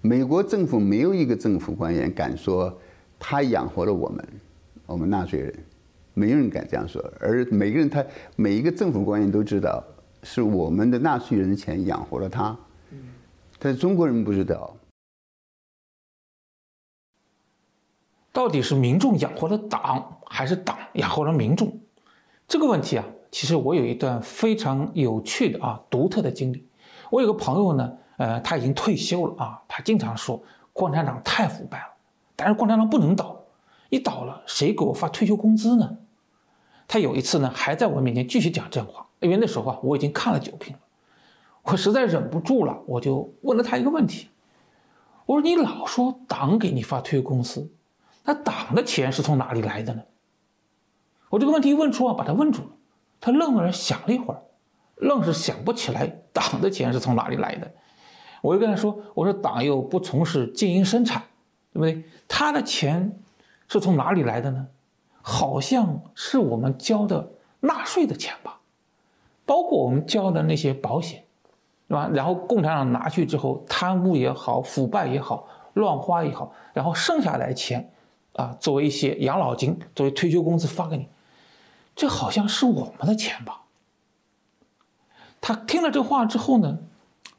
Speaker 13: 美国政府没有一个政府官员敢说他养活了我们，我们纳税人，没有人敢这样说，而每个人他每一个政府官员都知道是我们的纳税人的钱养活了他，但是中国人不知道。
Speaker 3: 到底是民众养活了党，还是党养活了民众？这个问题啊，其实我有一段非常有趣的啊、独特的经历。我有个朋友呢，呃，他已经退休了啊，他经常说共产党太腐败了，但是共产党不能倒，一倒了谁给我发退休工资呢？他有一次呢，还在我面前继续讲这话，因为那时候啊，我已经看了九评了，我实在忍不住了，我就问了他一个问题，我说你老说党给你发退休工资。那党的钱是从哪里来的呢？我这个问题一问出啊，把他问住了。他愣了想了一会儿，愣是想不起来党的钱是从哪里来的。我就跟他说：“我说党又不从事经营生产，对不对？他的钱是从哪里来的呢？好像是我们交的纳税的钱吧，包括我们交的那些保险，对吧？然后共产党拿去之后，贪污也好，腐败也好，乱花也好，然后剩下来钱。”啊，作为一些养老金，作为退休工资发给你，这好像是我们的钱吧？他听了这话之后呢，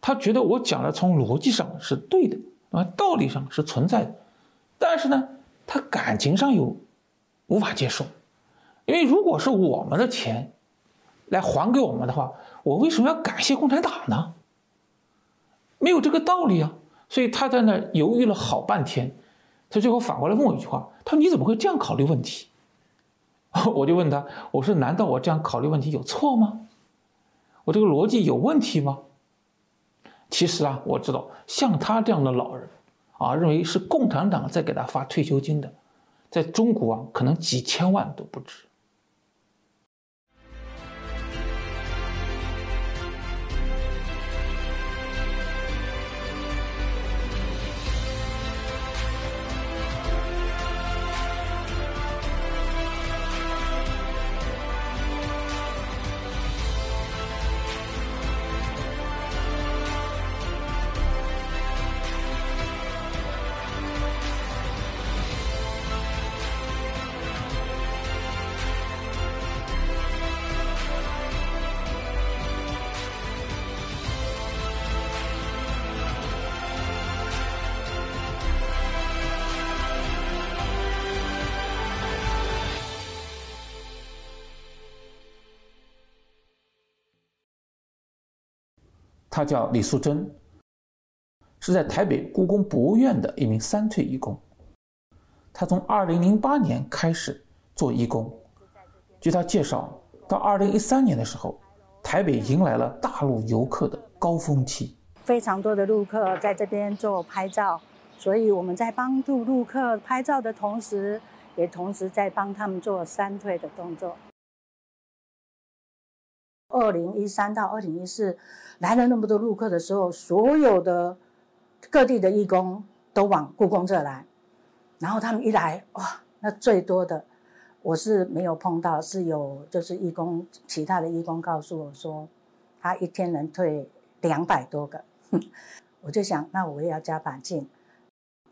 Speaker 3: 他觉得我讲的从逻辑上是对的，啊，道理上是存在的，但是呢，他感情上有无法接受，因为如果是我们的钱来还给我们的话，我为什么要感谢共产党呢？没有这个道理啊！所以他在那犹豫了好半天。他最后反过来问我一句话：“他说你怎么会这样考虑问题？” [laughs] 我就问他：“我说难道我这样考虑问题有错吗？我这个逻辑有问题吗？”其实啊，我知道像他这样的老人，啊，认为是共产党在给他发退休金的，在中国啊，可能几千万都不止。她叫李素贞，是在台北故宫博物院的一名三退义工。她从2008年开始做义工，据她介绍，到2013年的时候，台北迎来了大陆游客的高峰期，
Speaker 16: 非常多的陆客在这边做拍照，所以我们在帮助陆客拍照的同时，也同时在帮他们做三退的动作。二零一三到二零一四来了那么多陆客的时候，所有的各地的义工都往故宫这来，然后他们一来，哇，那最多的我是没有碰到，是有就是义工其他的义工告诉我说，他一天能退两百多个，[laughs] 我就想那我也要加把劲。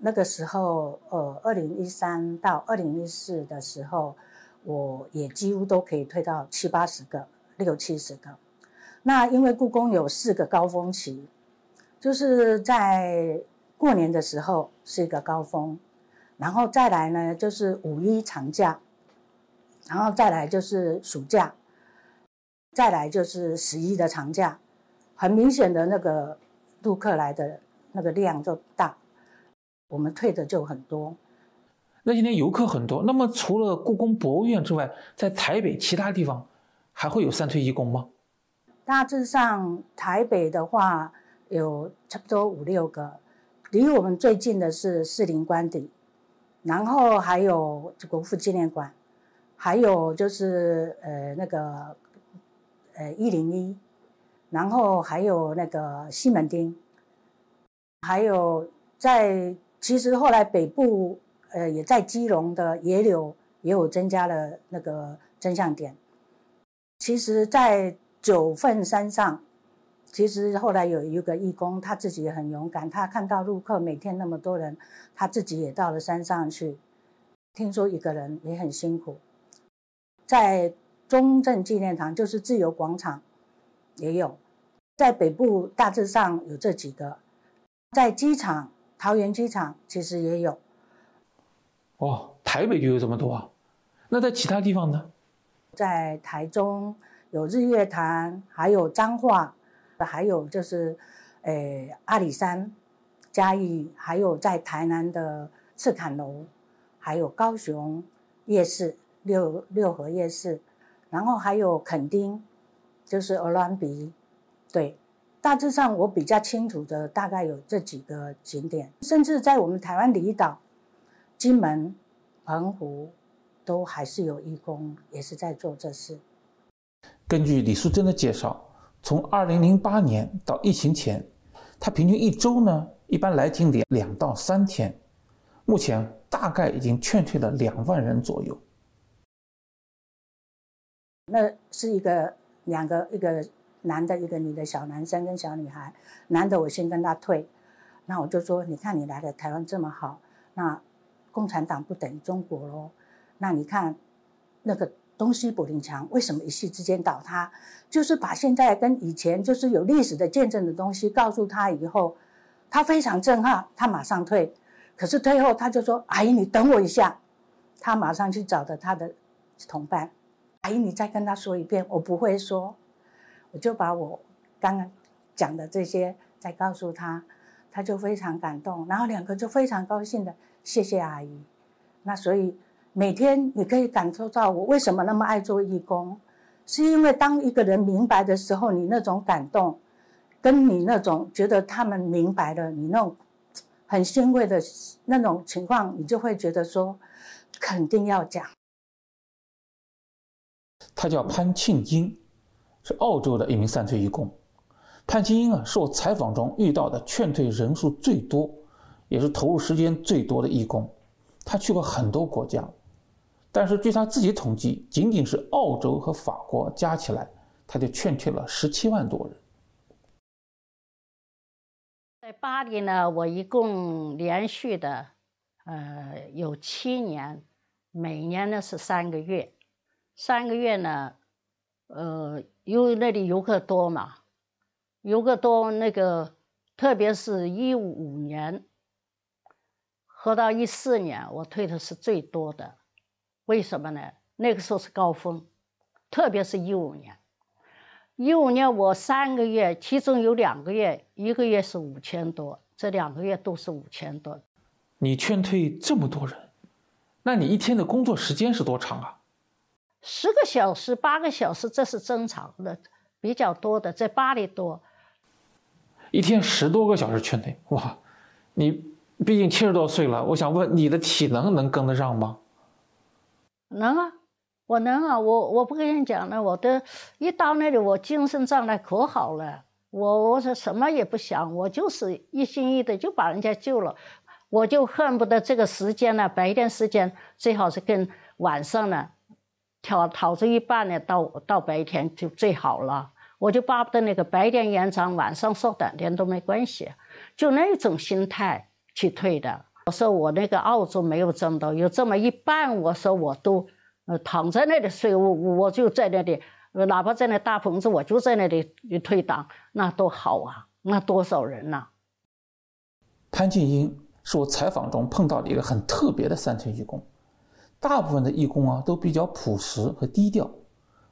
Speaker 16: 那个时候，呃，二零一三到二零一四的时候，我也几乎都可以退到七八十个。六七十个，那因为故宫有四个高峰期，就是在过年的时候是一个高峰，然后再来呢就是五一长假，然后再来就是暑假，再来就是十一的长假，很明显的那个陆客来的那个量就大，我们退的就很多。
Speaker 3: 那今天游客很多，那么除了故宫博物院之外，在台北其他地方？还会有三退义工吗？
Speaker 16: 大致上，台北的话有差不多五六个，离我们最近的是士林官邸，然后还有国父纪念馆，还有就是呃那个呃一零一，然后还有那个西门町，还有在其实后来北部呃也在基隆的野柳也有增加了那个真相点。其实，在九份山上，其实后来有一个义工，他自己也很勇敢。他看到陆客每天那么多人，他自己也到了山上去。听说一个人也很辛苦，在中正纪念堂，就是自由广场，也有。在北部大致上有这几个，在机场，桃园机场其实也有。
Speaker 3: 哦，台北就有这么多啊？那在其他地方呢？
Speaker 16: 在台中有日月潭，还有彰化，还有就是，诶阿里山、嘉义，还有在台南的赤坎楼，还有高雄夜市六六合夜市，然后还有垦丁，就是鹅銮鼻，对，大致上我比较清楚的大概有这几个景点，甚至在我们台湾离岛，金门、澎湖。都还是有义工，也是在做这事。
Speaker 3: 根据李淑珍的介绍，从二零零八年到疫情前，她平均一周呢，一般来景点两到三天。目前大概已经劝退了两万人左右。
Speaker 16: 那是一个两个，一个男的，一个女的，小男生跟小女孩。男的我先跟他退，那我就说，你看你来的台湾这么好，那共产党不等于中国喽。那你看，那个东西柏林墙为什么一夕之间倒塌？就是把现在跟以前就是有历史的见证的东西告诉他以后，他非常震撼，他马上退。可是退后他就说：“阿姨，你等我一下。”他马上去找的他的同伴：“阿姨，你再跟他说一遍，我不会说。”我就把我刚刚讲的这些再告诉他，他就非常感动，然后两个就非常高兴的谢谢阿姨。那所以。每天你可以感受到我为什么那么爱做义工，是因为当一个人明白的时候，你那种感动，跟你那种觉得他们明白了，你那种很欣慰的那种情况，你就会觉得说，肯定要讲。
Speaker 3: 他叫潘庆英，是澳洲的一名三退义工。潘庆英啊，是我采访中遇到的劝退人数最多，也是投入时间最多的义工。他去过很多国家。但是据他自己统计，仅仅是澳洲和法国加起来，他就劝退了十七万多人。
Speaker 17: 在巴黎呢，我一共连续的，呃，有七年，每年呢是三个月，三个月呢，呃，因为那里游客多嘛，游客多，那个特别是一五年，和到一四年，我退的是最多的。为什么呢？那个时候是高峰，特别是一五年，一五年我三个月，其中有两个月，一个月是五千多，这两个月都是五千多。
Speaker 3: 你劝退这么多人，那你一天的工作时间是多长啊？
Speaker 17: 十个小时、八个小时，这是正常的，比较多的，在巴黎多。
Speaker 3: 一天十多个小时劝退，哇！你毕竟七十多岁了，我想问你的体能能跟得上吗？
Speaker 17: 能啊，我能啊，我我不跟你讲了，我的一到那里，我精神状态可好了，我我说什么也不想，我就是一心一意的就把人家救了，我就恨不得这个时间呢，白天时间最好是跟晚上呢，调逃出一半呢，到到白天就最好了。我就巴不得那个白天延长，晚上缩短点都没关系，就那种心态去退的。我说我那个澳洲没有挣到，有这么一半，我说我都呃躺在那里睡，我我就在那里，哪怕在那大棚子，我就在那里退档，那多好啊！那多少人呐？
Speaker 3: 潘静英是我采访中碰到的一个很特别的三退义工，大部分的义工啊都比较朴实和低调。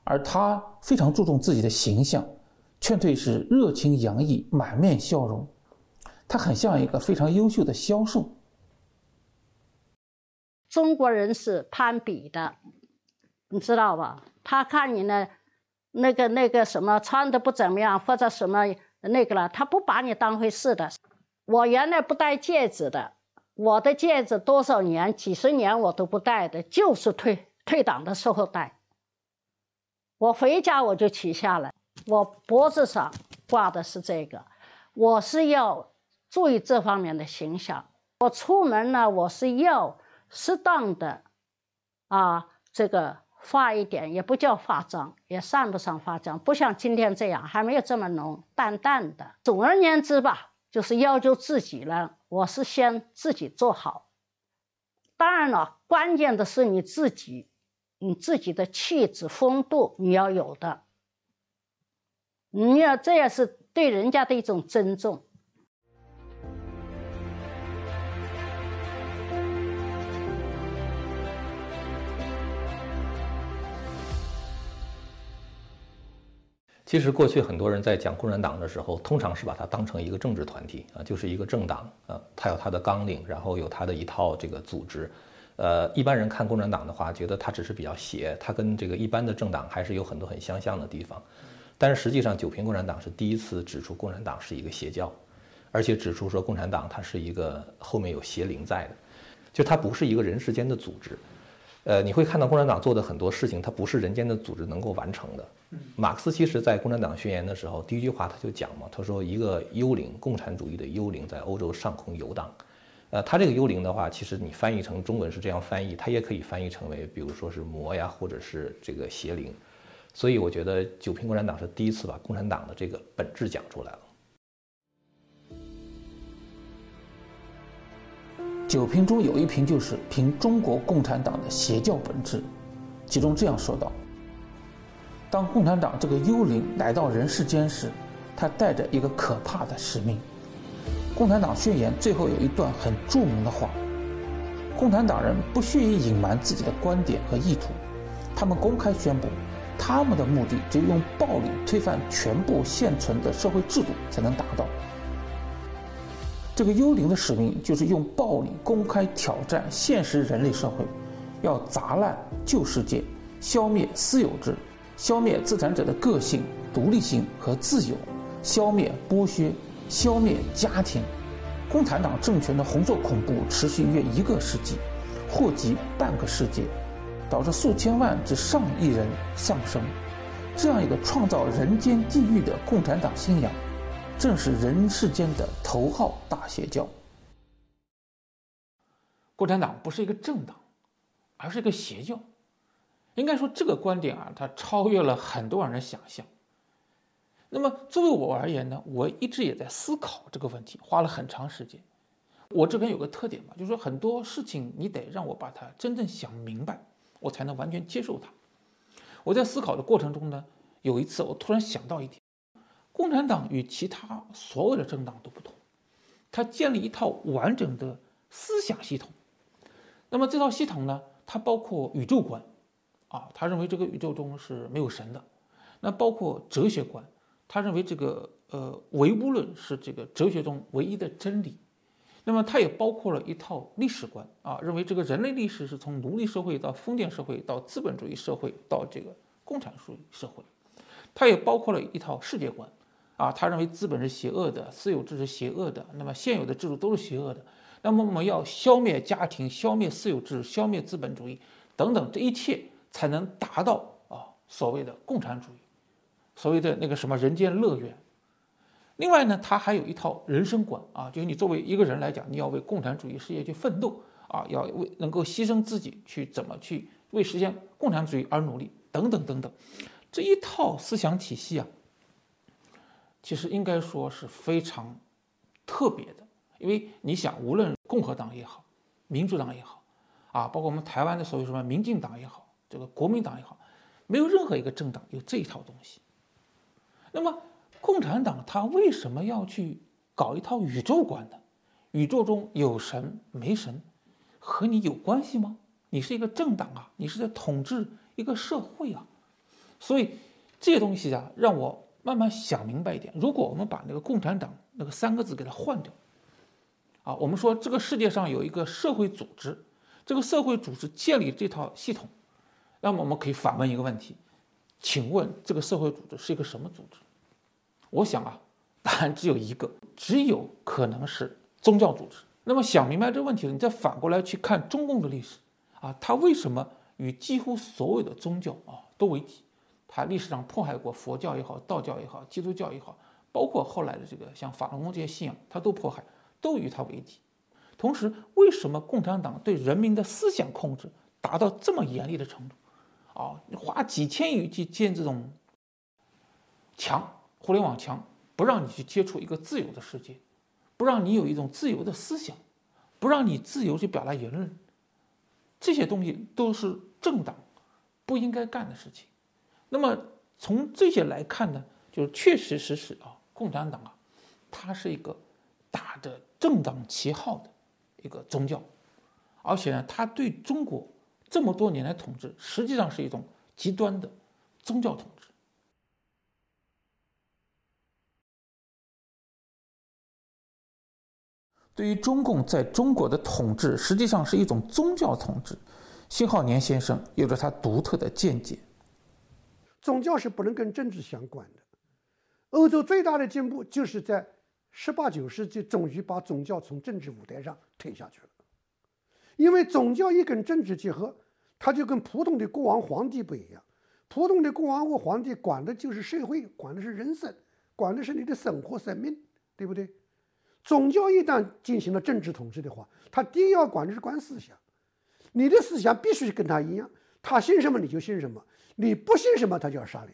Speaker 3: 而他非常注重自己的形象，劝退是热情洋溢，满面笑容，他很像一个非常优秀的销售。
Speaker 17: 中国人是攀比的，你知道吧？他看你呢，那个那个什么穿的不怎么样，或者什么那个了，他不把你当回事的。我原来不戴戒指的，我的戒指多少年、几十年我都不戴的，就是退退党的时候戴。我回家我就取下来，我脖子上挂的是这个，我是要注意这方面的形象。我出门呢，我是要适当的，啊，这个化一点，也不叫化妆，也算不上化妆，不像今天这样，还没有这么浓，淡淡的。总而言之吧，就是要求自己呢，我是先自己做好。当然了，关键的是你自己。你自己的气质风度你要有的，你要这也是对人家的一种尊重。
Speaker 18: 其实过去很多人在讲共产党的时候，通常是把它当成一个政治团体啊，就是一个政党啊，它有它的纲领，然后有它的一套这个组织。呃，一般人看共产党的话，觉得它只是比较邪，它跟这个一般的政党还是有很多很相像的地方。但是实际上，九平共产党是第一次指出共产党是一个邪教，而且指出说共产党它是一个后面有邪灵在的，就它不是一个人世间的组织。呃，你会看到共产党做的很多事情，它不是人间的组织能够完成的。马克思其实在《共产党宣言》的时候，第一句话他就讲嘛，他说一个幽灵，共产主义的幽灵在欧洲上空游荡。呃，它这个幽灵的话，其实你翻译成中文是这样翻译，它也可以翻译成为，比如说是魔呀，或者是这个邪灵。所以我觉得九品共产党是第一次把共产党的这个本质讲出来了。
Speaker 3: 九评中有一评就是评中国共产党的邪教本质，其中这样说道：当共产党这个幽灵来到人世间时，他带着一个可怕的使命。共产党宣言最后有一段很著名的话：共产党人不屑于隐瞒自己的观点和意图，他们公开宣布，他们的目的只有用暴力推翻全部现存的社会制度才能达到。这个幽灵的使命就是用暴力公开挑战现实人类社会，要砸烂旧世界，消灭私有制，消灭资产者的个性、独立性和自由，消灭剥削。消灭家庭，共产党政权的红色恐怖持续约一个世纪，祸及半个世界，导致数千万至上亿人丧生。这样一个创造人间地狱的共产党信仰，正是人世间的头号大邪教。共产党不是一个政党，而是一个邪教。应该说，这个观点啊，它超越了很多人的想象。那么作为我而言呢，我一直也在思考这个问题，花了很长时间。我这边有个特点嘛，就是说很多事情你得让我把它真正想明白，我才能完全接受它。我在思考的过程中呢，有一次我突然想到一点：共产党与其他所有的政党都不同，它建立一套完整的思想系统。那么这套系统呢，它包括宇宙观，啊，他认为这个宇宙中是没有神的。那包括哲学观，他认为这个呃唯物论是这个哲学中唯一的真理。那么它也包括了一套历史观啊，认为这个人类历史是从奴隶社会到封建社会到资本主义社会到这个共产主义社会。它也包括了一套世界观啊，他认为资本是邪恶的，私有制是邪恶的，那么现有的制度都是邪恶的。那么我们要消灭家庭，消灭私有制，消灭资本主义等等，这一切才能达到啊所谓的共产主义，所谓的那个什么人间乐园。另外呢，他还有一套人生观啊，就是你作为一个人来讲，你要为共产主义事业去奋斗啊，要为能够牺牲自己去怎么去为实现共产主义而努力等等等等，这一套思想体系啊，其实应该说是非常特别的，因为你想，无论共和党也好，民主党也好，啊，包括我们台湾的所谓什么民进党也好，这个国民党也好，没有任何一个政党有这一套东西，那么。共产党他为什么要去搞一套宇宙观呢？宇宙中有神没神，和你有关系吗？你是一个政党啊，你是在统治一个社会啊，所以这些东西啊，让我慢慢想明白一点。如果我们把那个共产党那个三个字给它换掉，啊，我们说这个世界上有一个社会组织，这个社会组织建立这套系统，那么我们可以反问一个问题：请问这个社会组织是一个什么组织？我想啊，答案只有一个，只有可能是宗教组织。那么想明白这个问题了你再反过来去看中共的历史啊，它为什么与几乎所有的宗教啊都为敌？它历史上迫害过佛教也好，道教也好，基督教也好，包括后来的这个像法轮功这些信仰，它都迫害，都与它为敌。同时，为什么共产党对人民的思想控制达到这么严厉的程度？啊，花几千亿去建这种墙。互联网墙不让你去接触一个自由的世界，不让你有一种自由的思想，不让你自由去表达言论，这些东西都是政党不应该干的事情。那么从这些来看呢，就是确确实实啊，共产党啊，它是一个打着政党旗号的一个宗教，而且呢，它对中国这么多年来统治，实际上是一种极端的宗教统治。对于中共在中国的统治，实际上是一种宗教统治。辛浩年先生有着他独特的见解。
Speaker 6: 宗教是不能跟政治相关的。欧洲最大的进步就是在十八九世纪，终于把宗教从政治舞台上推下去了。因为宗教一跟政治结合，它就跟普通的国王、皇帝不一样。普通的国王或皇帝管的就是社会，管的是人生，管的是你的生活、生命，对不对？宗教一旦进行了政治统治的话，他第一要管的是管思想，你的思想必须跟他一样，他信什么你就信什么，你不信什么他就要杀你。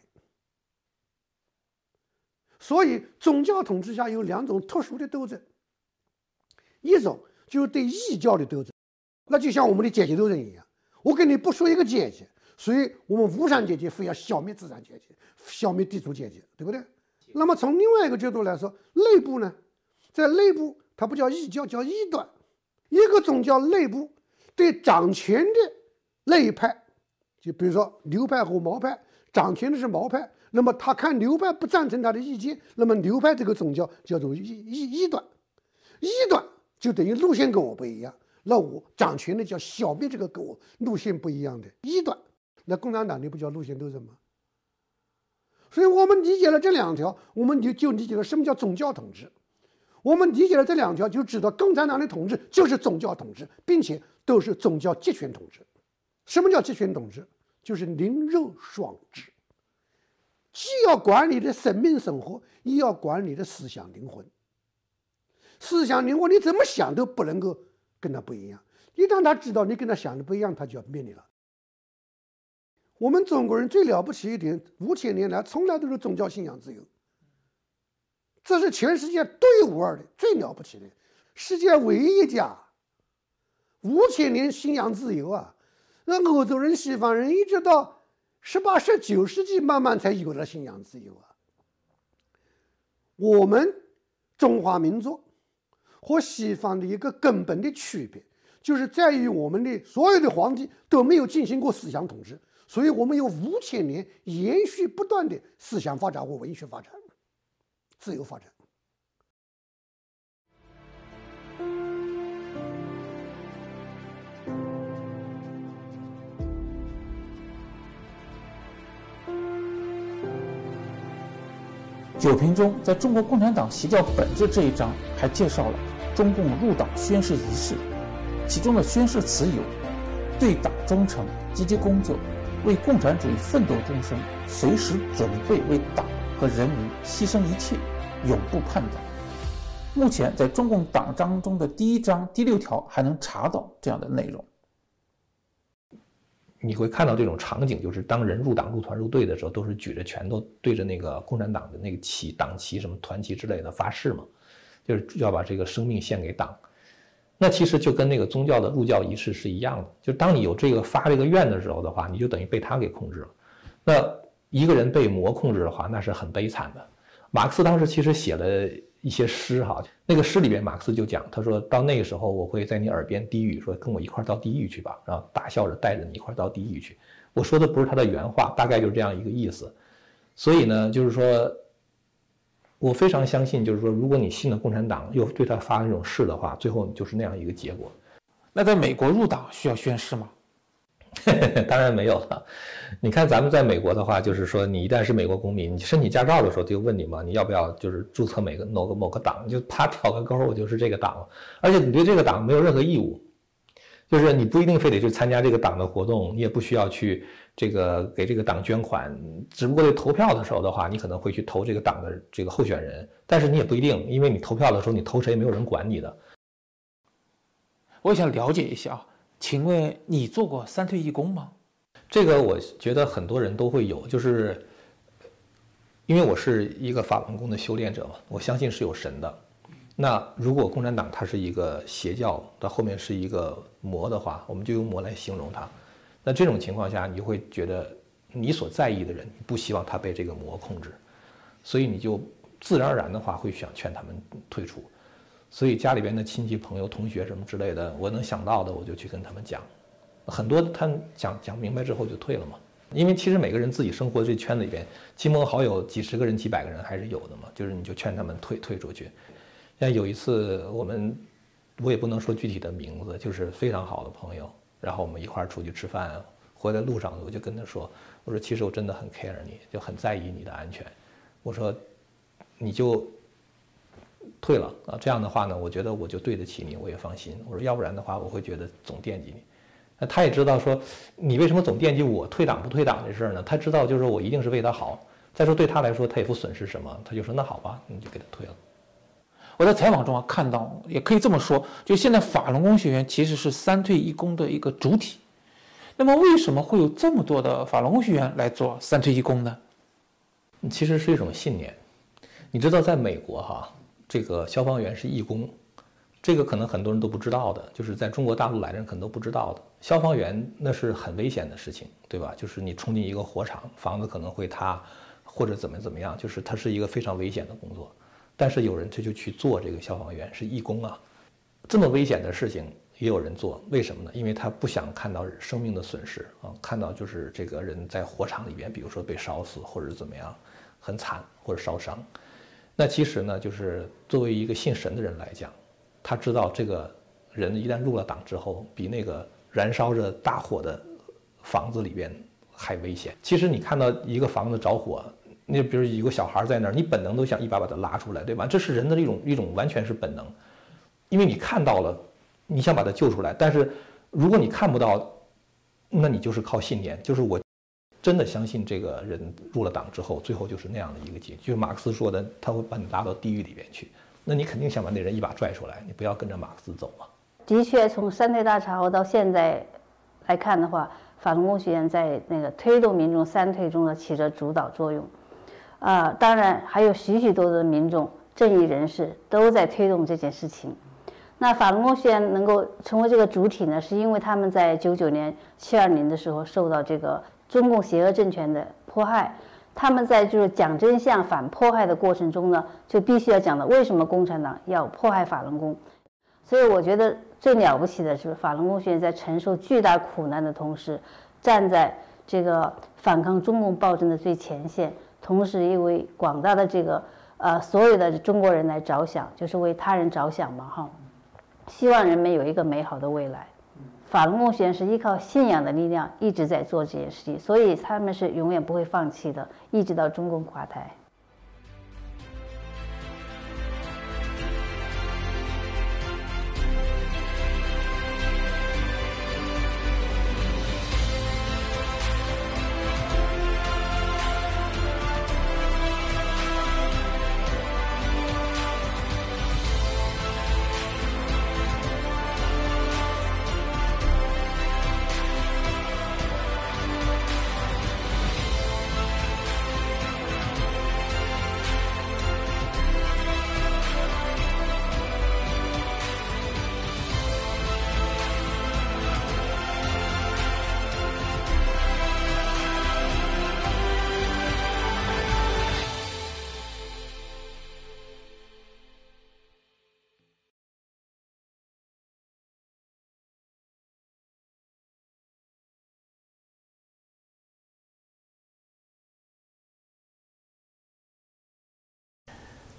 Speaker 6: 所以宗教统治下有两种特殊的斗争，一种就是对异教的斗争，那就像我们的阶级斗争一样，我跟你不说一个阶级，所以我们无产阶级非要消灭资产阶级，消灭地主阶级，对不对？那么从另外一个角度来说，内部呢？在内部，它不叫异教，叫异端。一个宗教内部对掌权的那一派，就比如说流派和毛派，掌权的是毛派，那么他看流派不赞成他的意见，那么流派这个宗教叫做异异异端。异端就等于路线跟我不一样，那我掌权的叫消灭这个跟我路线不一样的异端。那共产党的不叫路线斗争吗？所以我们理解了这两条，我们就就理解了什么叫宗教统治。我们理解了这两条，就知道共产党的统治就是宗教统治，并且都是宗教集权统治。什么叫集权统治？就是灵肉双治，既要管理的生命生活，也要管理的思想灵魂。思想灵魂你怎么想都不能够跟他不一样。一旦他知道你跟他想的不一样，他就要灭你了。我们中国人最了不起一点，五千年来从来都是宗教信仰自由。这是全世界独一无二的、最了不起的，世界唯一一家五千年信仰自由啊！那欧洲人、西方人一直到十八、十九世纪慢慢才有了信仰自由啊。我们中华民族和西方的一个根本的区别，就是在于我们的所有的皇帝都没有进行过思想统治，所以我们有五千年延续不断的思想发展和文学发展、自由发展。
Speaker 3: 九评中在中国共产党邪教本质这一章还介绍了中共入党宣誓仪式，其中的宣誓词有：对党忠诚，积极工作，为共产主义奋斗终生，随时准备为党和人民牺牲一切，永不叛党。目前在中共党章中的第一章第六条还能查到这样的内容。
Speaker 18: 你会看到这种场景，就是当人入党、入团、入队的时候，都是举着拳头对着那个共产党的那个旗、党旗、什么团旗之类的发誓嘛，就是要把这个生命献给党。那其实就跟那个宗教的入教仪式是一样的，就当你有这个发这个愿的时候的话，你就等于被他给控制了。那一个人被魔控制的话，那是很悲惨的。马克思当时其实写了。一些诗哈，那个诗里边，马克思就讲，他说到那个时候，我会在你耳边低语，说跟我一块到地狱去吧，然后大笑着带着你一块到地狱去。我说的不是他的原话，大概就是这样一个意思。所以呢，就是说，我非常相信，就是说，如果你信了共产党，又对他发那种誓的话，最后就是那样一个结果。
Speaker 3: 那在美国入党需要宣誓吗？[laughs]
Speaker 18: 当然没有了。你看，咱们在美国的话，就是说，你一旦是美国公民，你申请驾照的时候就问你嘛，你要不要就是注册每个某个某个党，就啪挑个勾，我就是这个党了。而且你对这个党没有任何义务，就是你不一定非得去参加这个党的活动，你也不需要去这个给这个党捐款。只不过在投票的时候的话，你可能会去投这个党的这个候选人，但是你也不一定，因为你投票的时候你投谁没有人管你的。
Speaker 3: 我也想了解一下啊。请问你做过三退一攻吗？
Speaker 18: 这个我觉得很多人都会有，就是因为我是一个法轮功的修炼者嘛，我相信是有神的。那如果共产党它是一个邪教，它后面是一个魔的话，我们就用魔来形容它。那这种情况下，你就会觉得你所在意的人不希望他被这个魔控制，所以你就自然而然的话会想劝他们退出。所以家里边的亲戚朋友同学什么之类的，我能想到的我就去跟他们讲，很多他讲讲明白之后就退了嘛。因为其实每个人自己生活这圈子里边，亲朋好友几十个人、几百个人还是有的嘛。就是你就劝他们退退出去。像有一次我们，我也不能说具体的名字，就是非常好的朋友，然后我们一块儿出去吃饭，回来路上我就跟他说，我说其实我真的很 care 你，就很在意你的安全。我说你就。退了啊，这样的话呢，我觉得我就对得起你，我也放心。我说要不然的话，我会觉得总惦记你。那他也知道说，你为什么总惦记我退党不退党这事儿呢？他知道就是我一定是为他好。再说对他来说，他也不损失什么，他就说那好吧，你就给他退了。
Speaker 3: 我在采访中啊看到，也可以这么说，就现在法轮功学员其实是三退一攻的一个主体。那么为什么会有这么多的法轮功学员来做三退一攻呢？
Speaker 18: 其实是一种信念。你知道，在美国哈。这个消防员是义工，这个可能很多人都不知道的，就是在中国大陆来的人可能都不知道的。消防员那是很危险的事情，对吧？就是你冲进一个火场，房子可能会塌，或者怎么怎么样，就是它是一个非常危险的工作。但是有人他就去做这个消防员，是义工啊。这么危险的事情也有人做，为什么呢？因为他不想看到生命的损失啊，看到就是这个人在火场里边，比如说被烧死或者怎么样，很惨或者烧伤。那其实呢，就是作为一个信神的人来讲，他知道这个人一旦入了党之后，比那个燃烧着大火的房子里边还危险。其实你看到一个房子着火，你比如有个小孩在那儿，你本能都想一把把他拉出来，对吧？这是人的一种一种完全是本能，因为你看到了，你想把他救出来。但是如果你看不到，那你就是靠信念，就是我。真的相信这个人入了党之后，最后就是那样的一个结局。就是马克思说的，他会把你拉到地狱里边去。那你肯定想把那人一把拽出来，你不要跟着马克思走嘛。
Speaker 1: 的确，从三退大潮到现在来看的话，法轮功学院在那个推动民众三退中呢起着主导作用。啊，当然还有许许多多的民众、正义人士都在推动这件事情。那法轮功学员能够成为这个主体呢，是因为他们在九九年、七二年的时候受到这个。中共邪恶政权的迫害，他们在就是讲真相、反迫害的过程中呢，就必须要讲的为什么共产党要迫害法轮功。所以我觉得最了不起的是法轮功学员在承受巨大苦难的同时，站在这个反抗中共暴政的最前线，同时也为广大的这个呃所有的中国人来着想，就是为他人着想嘛哈。希望人们有一个美好的未来。法轮功学员是依靠信仰的力量一直在做这件事情，所以他们是永远不会放弃的，一直到中共垮台。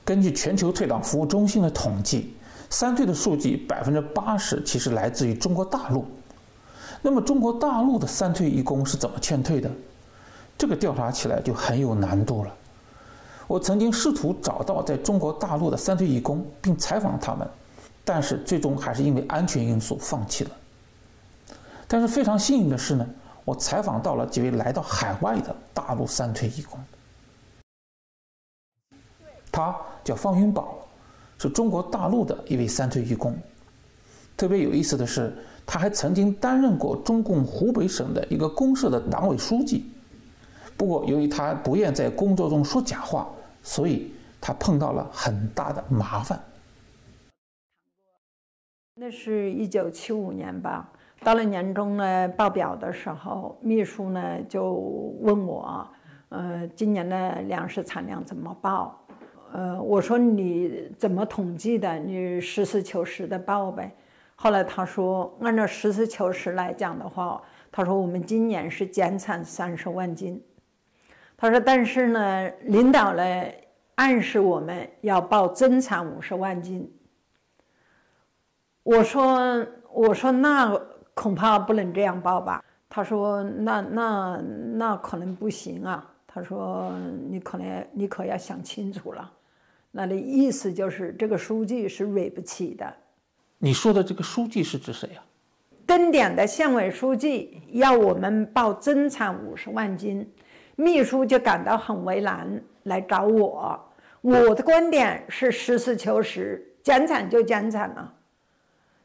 Speaker 3: 根据全球退党服务中心的统计，三退的数据百分之八十其实来自于中国大陆。那么中国大陆的三退义工是怎么劝退的？这个调查起来就很有难度了。我曾经试图找到在中国大陆的三退义工，并采访他们，但是最终还是因为安全因素放弃了。但是非常幸运的是呢，我采访到了几位来到海外的大陆三退义工。他叫方云宝，是中国大陆的一位三退义工。特别有意思的是，他还曾经担任过中共湖北省的一个公社的党委书记。不过，由于他不愿在工作中说假话，所以他碰到了很大的麻烦。
Speaker 19: 那是一九七五年吧，到了年终呢报表的时候，秘书呢就问我，呃，今年的粮食产量怎么报？呃，我说你怎么统计的？你实事求是的报呗。后来他说，按照实事求是来讲的话，他说我们今年是减产三十万斤。他说，但是呢，领导呢暗示我们要报增产五十万斤。我说，我说那恐怕不能这样报吧。他说，那那那可能不行啊。他说，你可能你可要想清楚了。那的意思就是这个书记是惹不起的。
Speaker 3: 你说的这个书记是指谁呀？
Speaker 19: 登点的县委书记要我们报增产五十万斤，秘书就感到很为难，来找我。我的观点是实事求是，减产就减产了。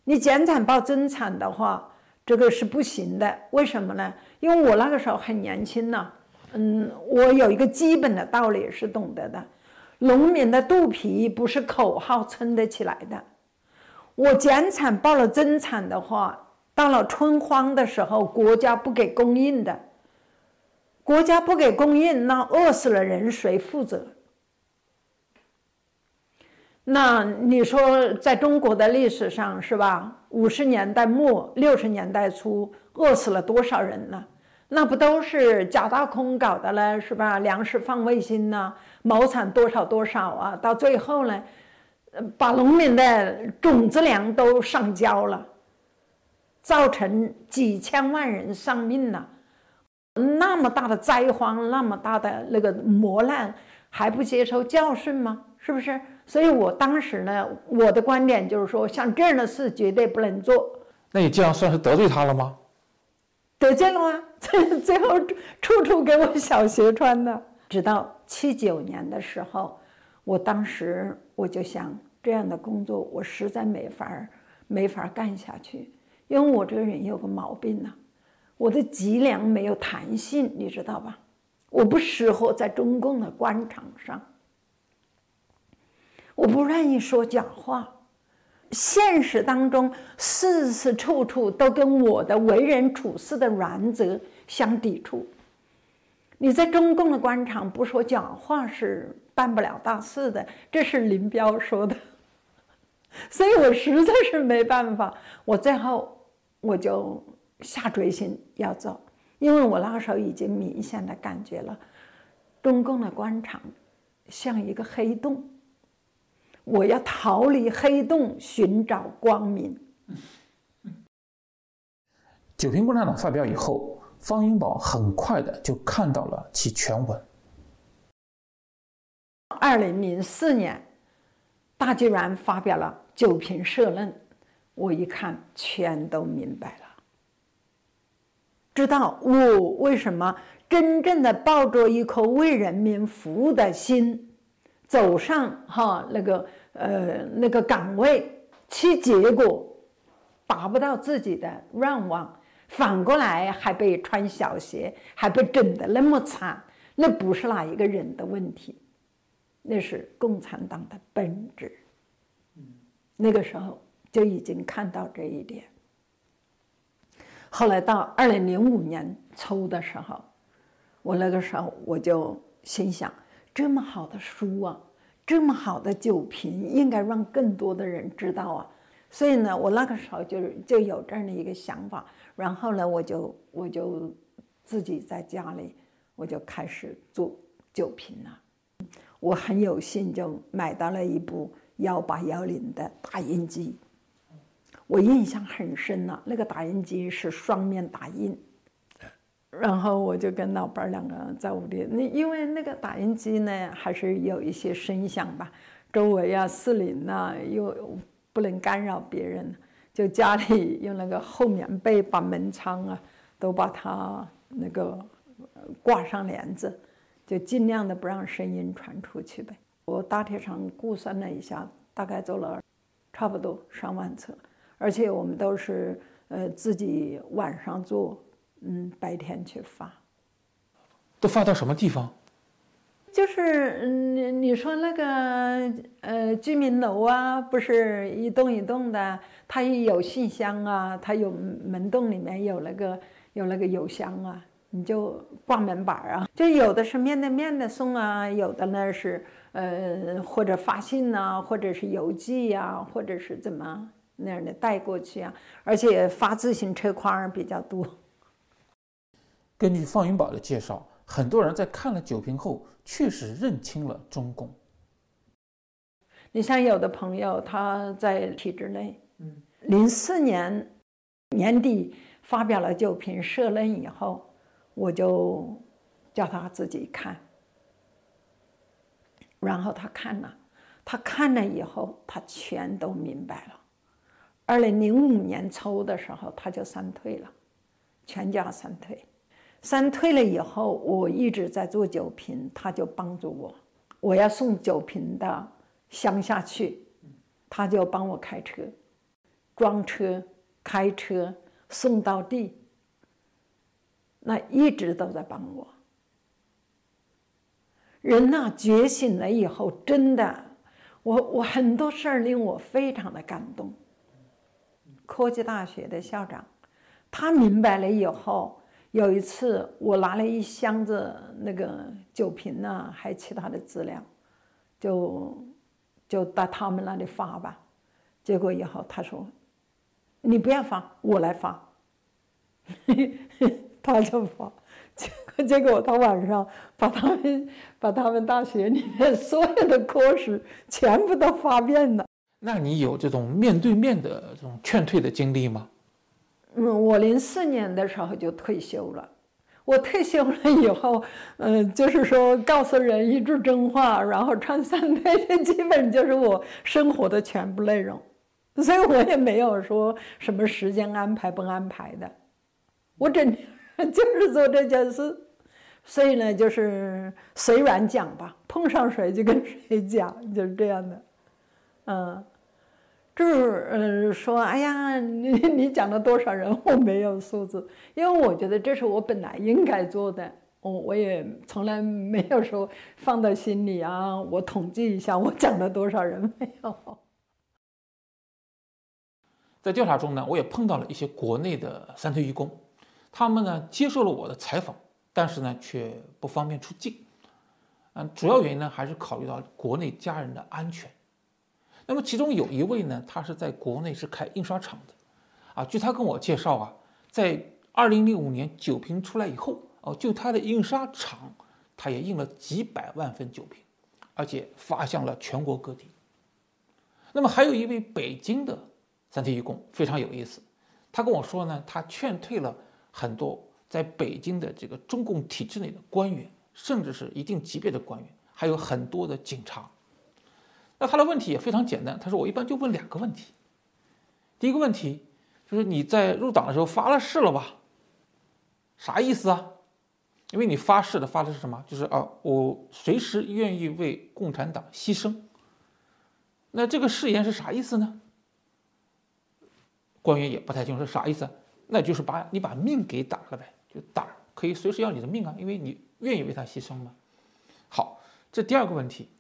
Speaker 19: 你减产报增产的话，这个是不行的。为什么呢？因为我那个时候很年轻呢。嗯，我有一个基本的道理是懂得的。农民的肚皮不是口号撑得起来的。我减产报了增产的话，到了春荒的时候，国家不给供应的，国家不给供应，那饿死了人谁负责？那你说，在中国的历史上是吧？五十年代末、六十年代初，饿死了多少人呢？那不都是假大空搞的了，是吧？粮食放卫星呢，亩产多少多少啊？到最后呢，把农民的种子粮都上交了，造成几千万人丧命呢。那么大的灾荒，那么大的那个磨难，还不接受教训吗？是不是？所以我当时呢，我的观点就是说，像这样的事绝对不能做。
Speaker 3: 那你这样算是得罪他了吗？
Speaker 19: 得罪了吗？最 [laughs] 最后处处给我小鞋穿的。直到七九年的时候，我当时我就想，这样的工作我实在没法儿没法儿干下去，因为我这个人有个毛病呢，我的脊梁没有弹性，你知道吧？我不适合在中共的官场上，我不愿意说假话。现实当中，事事处处都跟我的为人处事的原则相抵触。你在中共的官场不说假话是办不了大事的，这是林彪说的。[laughs] 所以我实在是没办法，我最后我就下决心要走。因为我那个时候已经明显的感觉了，中共的官场像一个黑洞，我要逃离黑洞，寻找光明。[laughs]
Speaker 3: 九平共产党发表以后，方英宝很快的就看到了其全文。
Speaker 19: 二零零四年，大纪元发表了九评社论，我一看全都明白了，知道我为什么真正的抱着一颗为人民服务的心，走上哈那个呃那个岗位，其结果达不到自己的愿望。反过来还被穿小鞋，还被整得那么惨，那不是哪一个人的问题，那是共产党的本质。那个时候就已经看到这一点。后来到二零零五年初的时候，我那个时候我就心想：这么好的书啊，这么好的酒瓶，应该让更多的人知道啊。所以呢，我那个时候就就有这样的一个想法。然后呢，我就我就自己在家里，我就开始做酒瓶了。我很有幸就买到了一部幺八幺零的打印机，我印象很深了。那个打印机是双面打印，然后我就跟老伴儿两个在屋里，那因为那个打印机呢还是有一些声响吧，周围啊、四邻呐又不能干扰别人。就家里 [laughs] 用那个厚棉被把门窗啊都把它那个挂上帘子，就尽量的不让声音传出去呗。我大体上估算了一下，大概做了差不多上万册，而且我们都是呃自己晚上做，嗯，白天去发。
Speaker 3: 都发到什么地方？
Speaker 19: 就是你你说那个呃居民楼啊，不是一栋一栋的，它有信箱啊，它有门洞里面有那个有那个邮箱啊，你就挂门板啊。就有的是面对面的送啊，有的呢是呃或者发信呐，或者是邮寄呀，或者是怎么那样的带过去啊。而且发自行车筐比较多。
Speaker 3: 根据方云宝的介绍，很多人在看了酒瓶后。确实认清了中共。
Speaker 19: 你像有的朋友他在体制内，嗯，零四年年底发表了酒瓶社论以后，我就叫他自己看，然后他看了，他看了以后，他全都明白了。二零零五年初的时候，他就三退了，全家三退。三退了以后，我一直在做酒瓶，他就帮助我。我要送酒瓶到乡下去，他就帮我开车、装车、开车送到地。那一直都在帮我。人呐，觉醒了以后，真的，我我很多事儿令我非常的感动。科技大学的校长，他明白了以后。有一次，我拿了一箱子那个酒瓶呐，还有其他的资料，就就到他们那里发吧。结果以后他说：“你不要发，我来发。[laughs] ”他就发，结果结果他晚上把他们把他们大学里面所有的科室全部都发遍了。
Speaker 3: 那你有这种面对面的这种劝退的经历吗？
Speaker 19: 嗯，我零四年的时候就退休了。我退休了以后，嗯，就是说告诉人一句真话，然后穿三 [laughs] 退，这基本就是我生活的全部内容。所以我也没有说什么时间安排不安排的，我整天 [laughs] 就是做这件事。所以呢，就是随缘讲吧，碰上谁就跟谁讲，就是这样的，嗯。就是嗯，说哎呀，[laughs] 你你讲了多少人？我没有数字，因为我觉得这是我本来应该做的，我我也从来没有说放到心里啊。我统计一下，我讲了多少人没有？
Speaker 3: 在调查中呢，我也碰到了一些国内的三退一工，他们呢接受了我的采访，但是呢却不方便出境。嗯，主要原因呢还是考虑到国内家人的安全。那么其中有一位呢，他是在国内是开印刷厂的，啊，据他跟我介绍啊，在二零零五年酒瓶出来以后，哦，就他的印刷厂，他也印了几百万份酒瓶，而且发向了全国各地。那么还有一位北京的三退义工非常有意思，他跟我说呢，他劝退了很多在北京的这个中共体制内的官员，甚至是一定级别的官员，还有很多的警察。那他的问题也非常简单，他说我一般就问两个问题。第一个问题就是你在入党的时候发了誓了吧？啥意思啊？因为你发誓的发的是什么？就是啊，我随时愿意为共产党牺牲。那这个誓言是啥意思呢？官员也不太清楚啥意思，那就是把你把命给党了呗，就党可以随时要你的命啊，因为你愿意为他牺牲嘛。好，这第二个问题，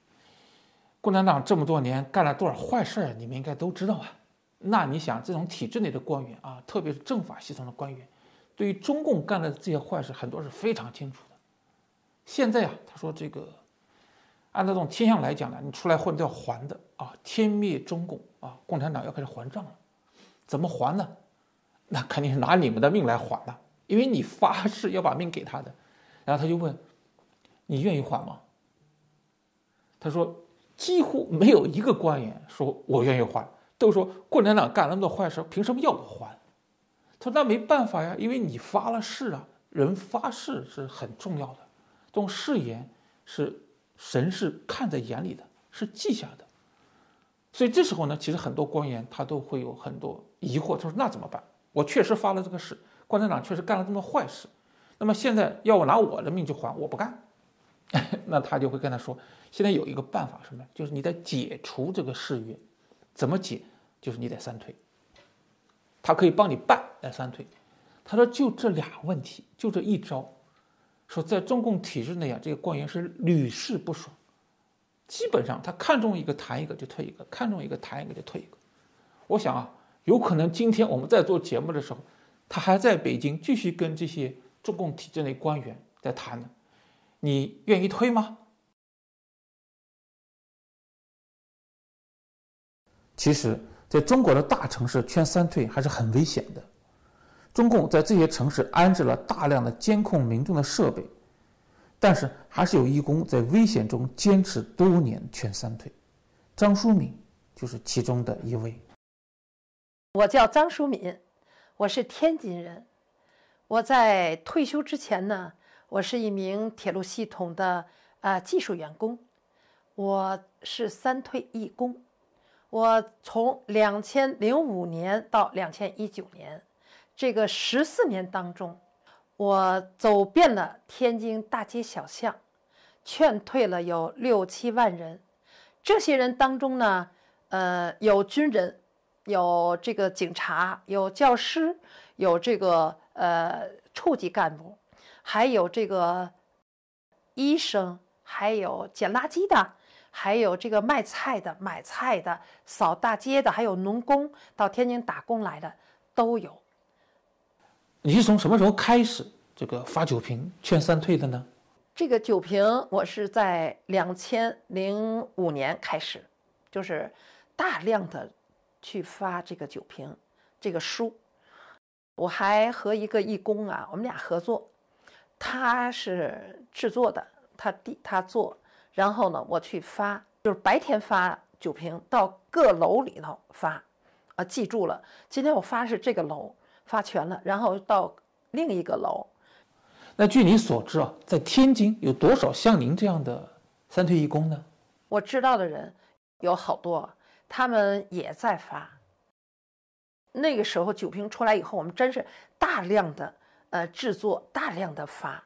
Speaker 3: 共产党这么多年干了多少坏事你们应该都知道啊。那你想，这种体制内的官员啊，特别是政法系统的官员，对于中共干的这些坏事，很多是非常清楚的。现在啊，他说这个。按照这种天象来讲呢，你出来混都要还的啊！天灭中共啊，共产党要开始还账了，怎么还呢？那肯定是拿你们的命来还了，因为你发誓要把命给他的。然后他就问：“你愿意还吗？”他说：“几乎没有一个官员说我愿意还，都说共产党干了那么多坏事，凭什么要我还？”他说：“那没办法呀，因为你发了誓啊，人发誓是很重要的，这种誓言是。”神是看在眼里的，是记下的，所以这时候呢，其实很多官员他都会有很多疑惑，他说：“那怎么办？我确实发了这个誓，共产党确实干了这么多坏事，那么现在要我拿我的命去还，我不干。” [laughs] 那他就会跟他说：“现在有一个办法，什么？就是你得解除这个誓约，怎么解？就是你得三退。他可以帮你办来三退。他说就这俩问题，就这一招。”说在中共体制内啊，这个官员是屡试不爽，基本上他看中一个谈一个就退一个，看中一个谈一个就退一个。我想啊，有可能今天我们在做节目的时候，他还在北京继续跟这些中共体制内官员在谈呢。你愿意退吗？其实，在中国的大城市劝三退还是很危险的。中共在这些城市安置了大量的监控民众的设备，但是还是有义工在危险中坚持多年劝三退。张淑敏就是其中的一位。
Speaker 20: 我叫张淑敏，我是天津人。我在退休之前呢，我是一名铁路系统的呃技术员工，我是三退一工。我从两千零五年到两千一九年。这个十四年当中，我走遍了天津大街小巷，劝退了有六七万人。这些人当中呢，呃，有军人，有这个警察，有教师，有这个呃处级干部，还有这个医生，还有捡垃圾的，还有这个卖菜的、买菜的、扫大街的，还有农工到天津打工来的都有。
Speaker 3: 你是从什么时候开始这个发酒瓶劝三退的呢？
Speaker 20: 这个酒瓶我是在两千零五年开始，就是大量的去发这个酒瓶这个书。我还和一个义工啊，我们俩合作，他是制作的，他第他做，然后呢我去发，就是白天发酒瓶到各楼里头发，啊，记住了，今天我发是这个楼。发全了，然后到另一个楼。
Speaker 3: 那据你所知啊，在天津有多少像您这样的三退一工呢？
Speaker 20: 我知道的人有好多，他们也在发。那个时候酒瓶出来以后，我们真是大量的呃制作，大量的发。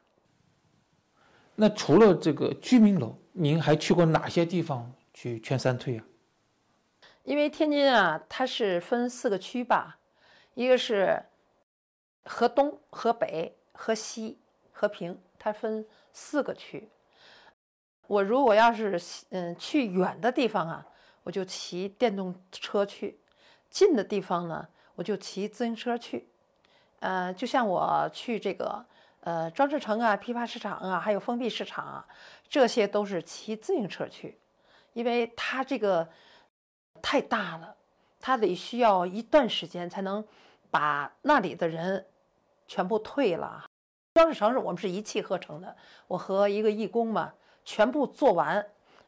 Speaker 3: 那除了这个居民楼，您还去过哪些地方去劝三退啊？
Speaker 20: 因为天津啊，它是分四个区吧，一个是。河东、河北、河西、和平，它分四个区。我如果要是嗯去远的地方啊，我就骑电动车去；近的地方呢，我就骑自行车去。呃，就像我去这个呃装饰城啊、批发市场啊，还有封闭市场啊，这些都是骑自行车去，因为它这个太大了，它得需要一段时间才能把那里的人。全部退了。装饰城市我们是一气呵成的，我和一个义工嘛，全部做完，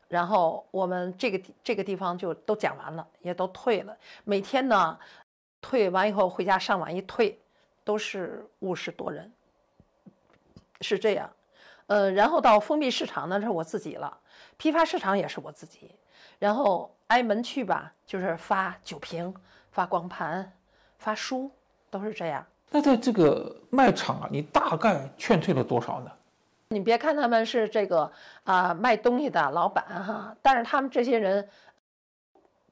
Speaker 20: 然后我们这个这个地方就都讲完了，也都退了。每天呢，退完以后回家上网一退，都是五十多人，是这样。呃，然后到封闭市场呢，是我自己了；批发市场也是我自己。然后挨门去吧，就是发酒瓶、发光盘、发书，都是这样。
Speaker 3: 那在这个卖场啊，你大概劝退了多少呢？
Speaker 20: 你别看他们是这个啊卖东西的老板哈，但是他们这些人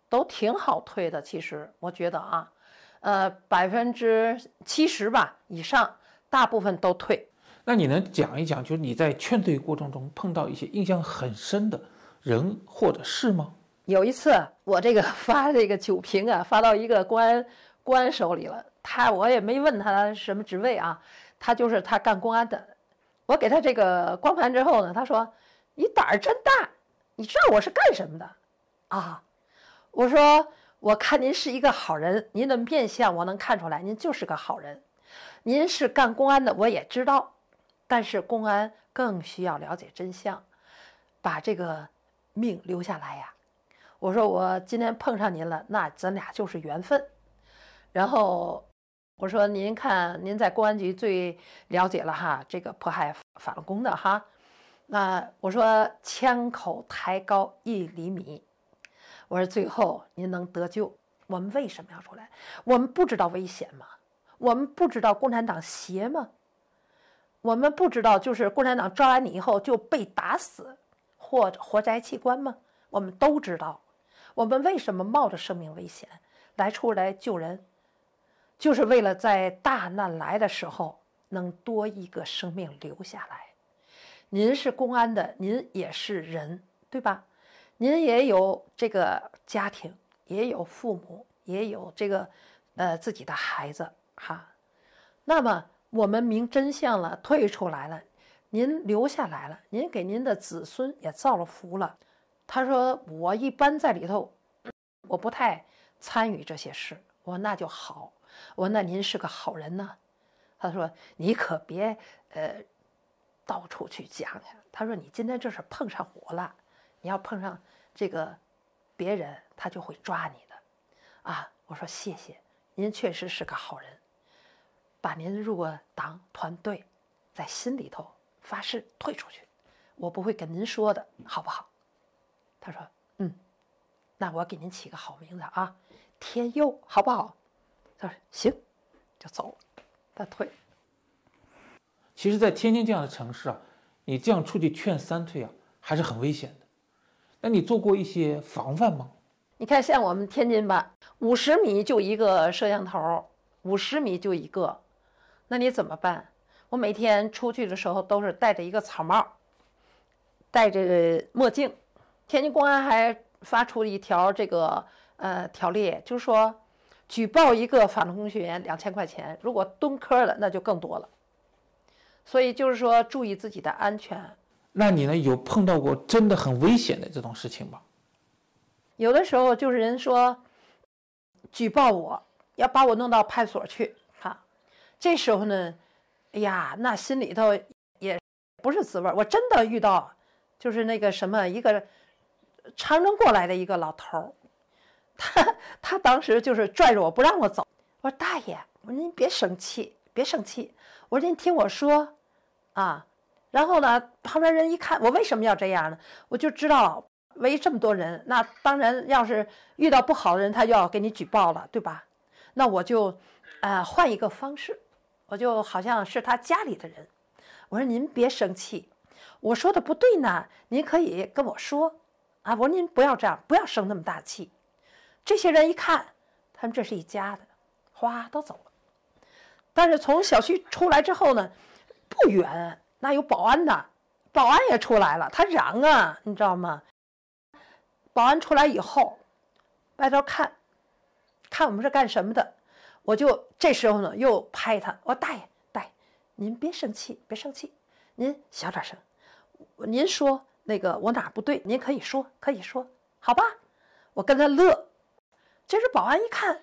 Speaker 20: 都挺好退的。其实我觉得啊，呃，百分之七十吧以上，大部分都退。
Speaker 3: 那你能讲一讲，就是你在劝退过程中碰到一些印象很深的人或者事吗？
Speaker 20: 有一次，我这个发这个酒瓶啊，发到一个公安公安手里了。他我也没问他什么职位啊，他就是他干公安的。我给他这个光盘之后呢，他说：“你胆儿真大，你知道我是干什么的啊？”我说：“我看您是一个好人，您的面相我能看出来，您就是个好人。您是干公安的，我也知道。”但是公安更需要了解真相，把这个命留下来呀。我说我今天碰上您了，那咱俩就是缘分。然后我说您看，您在公安局最了解了哈，这个迫害法轮功的哈。那我说枪口抬高一厘米，我说最后您能得救，我们为什么要出来？我们不知道危险吗？我们不知道共产党邪吗？我们不知道，就是共产党抓完你以后就被打死，或者活摘器官吗？我们都知道。我们为什么冒着生命危险来出来救人？就是为了在大难来的时候能多一个生命留下来。您是公安的，您也是人，对吧？您也有这个家庭，也有父母，也有这个呃自己的孩子，哈。那么。我们明真相了，退出来了，您留下来了，您给您的子孙也造了福了。他说：“我一般在里头，我不太参与这些事。”我说：“那就好。”我说：“那您是个好人呢。”他说：“你可别呃到处去讲呀。”他说：“你今天这是碰上我了，你要碰上这个别人，他就会抓你的。”啊，我说：“谢谢，您确实是个好人。”把您入过党团队，在心里头发誓退出去，我不会跟您说的，好不好？他说：“嗯，那我给您起个好名字啊，天佑，好不好？”他说：“行，就走了。”他退。
Speaker 3: 其实，在天津这样的城市啊，你这样出去劝三退啊，还是很危险的。那你做过一些防范吗？
Speaker 20: 你看，像我们天津吧，五十米就一个摄像头，五十米就一个。那你怎么办？我每天出去的时候都是戴着一个草帽，戴着墨镜。天津公安还发出一条这个呃条例，就是说举报一个法轮功学员两千块钱，如果蹲科了那就更多了。所以就是说注意自己的安全。
Speaker 3: 那你呢？有碰到过真的很危险的这种事情吗？
Speaker 20: 有的时候就是人说举报我要把我弄到派出所去。哈这时候呢，哎呀，那心里头也不是滋味我真的遇到，就是那个什么一个长征过来的一个老头儿，[laughs] 他他当时就是拽着我不让我走。我说大爷，我说您别生气，别生气。我说您听我说，啊，然后呢，旁边人一看我为什么要这样呢？我就知道围这么多人，那当然要是遇到不好的人，他就要给你举报了，对吧？那我就，呃，换一个方式。我就好像是他家里的人，我说您别生气，我说的不对呢，您可以跟我说啊。我说您不要这样，不要生那么大气。这些人一看，他们这是一家的，哗都走了。但是从小区出来之后呢，不远那有保安的，保安也出来了，他嚷啊，你知道吗？保安出来以后，外头看，看我们是干什么的。我就这时候呢，又拍他，我说大爷，大爷，您别生气，别生气，您小点声，您说那个我哪不对，您可以说，可以说，好吧？我跟他乐。这时保安一看，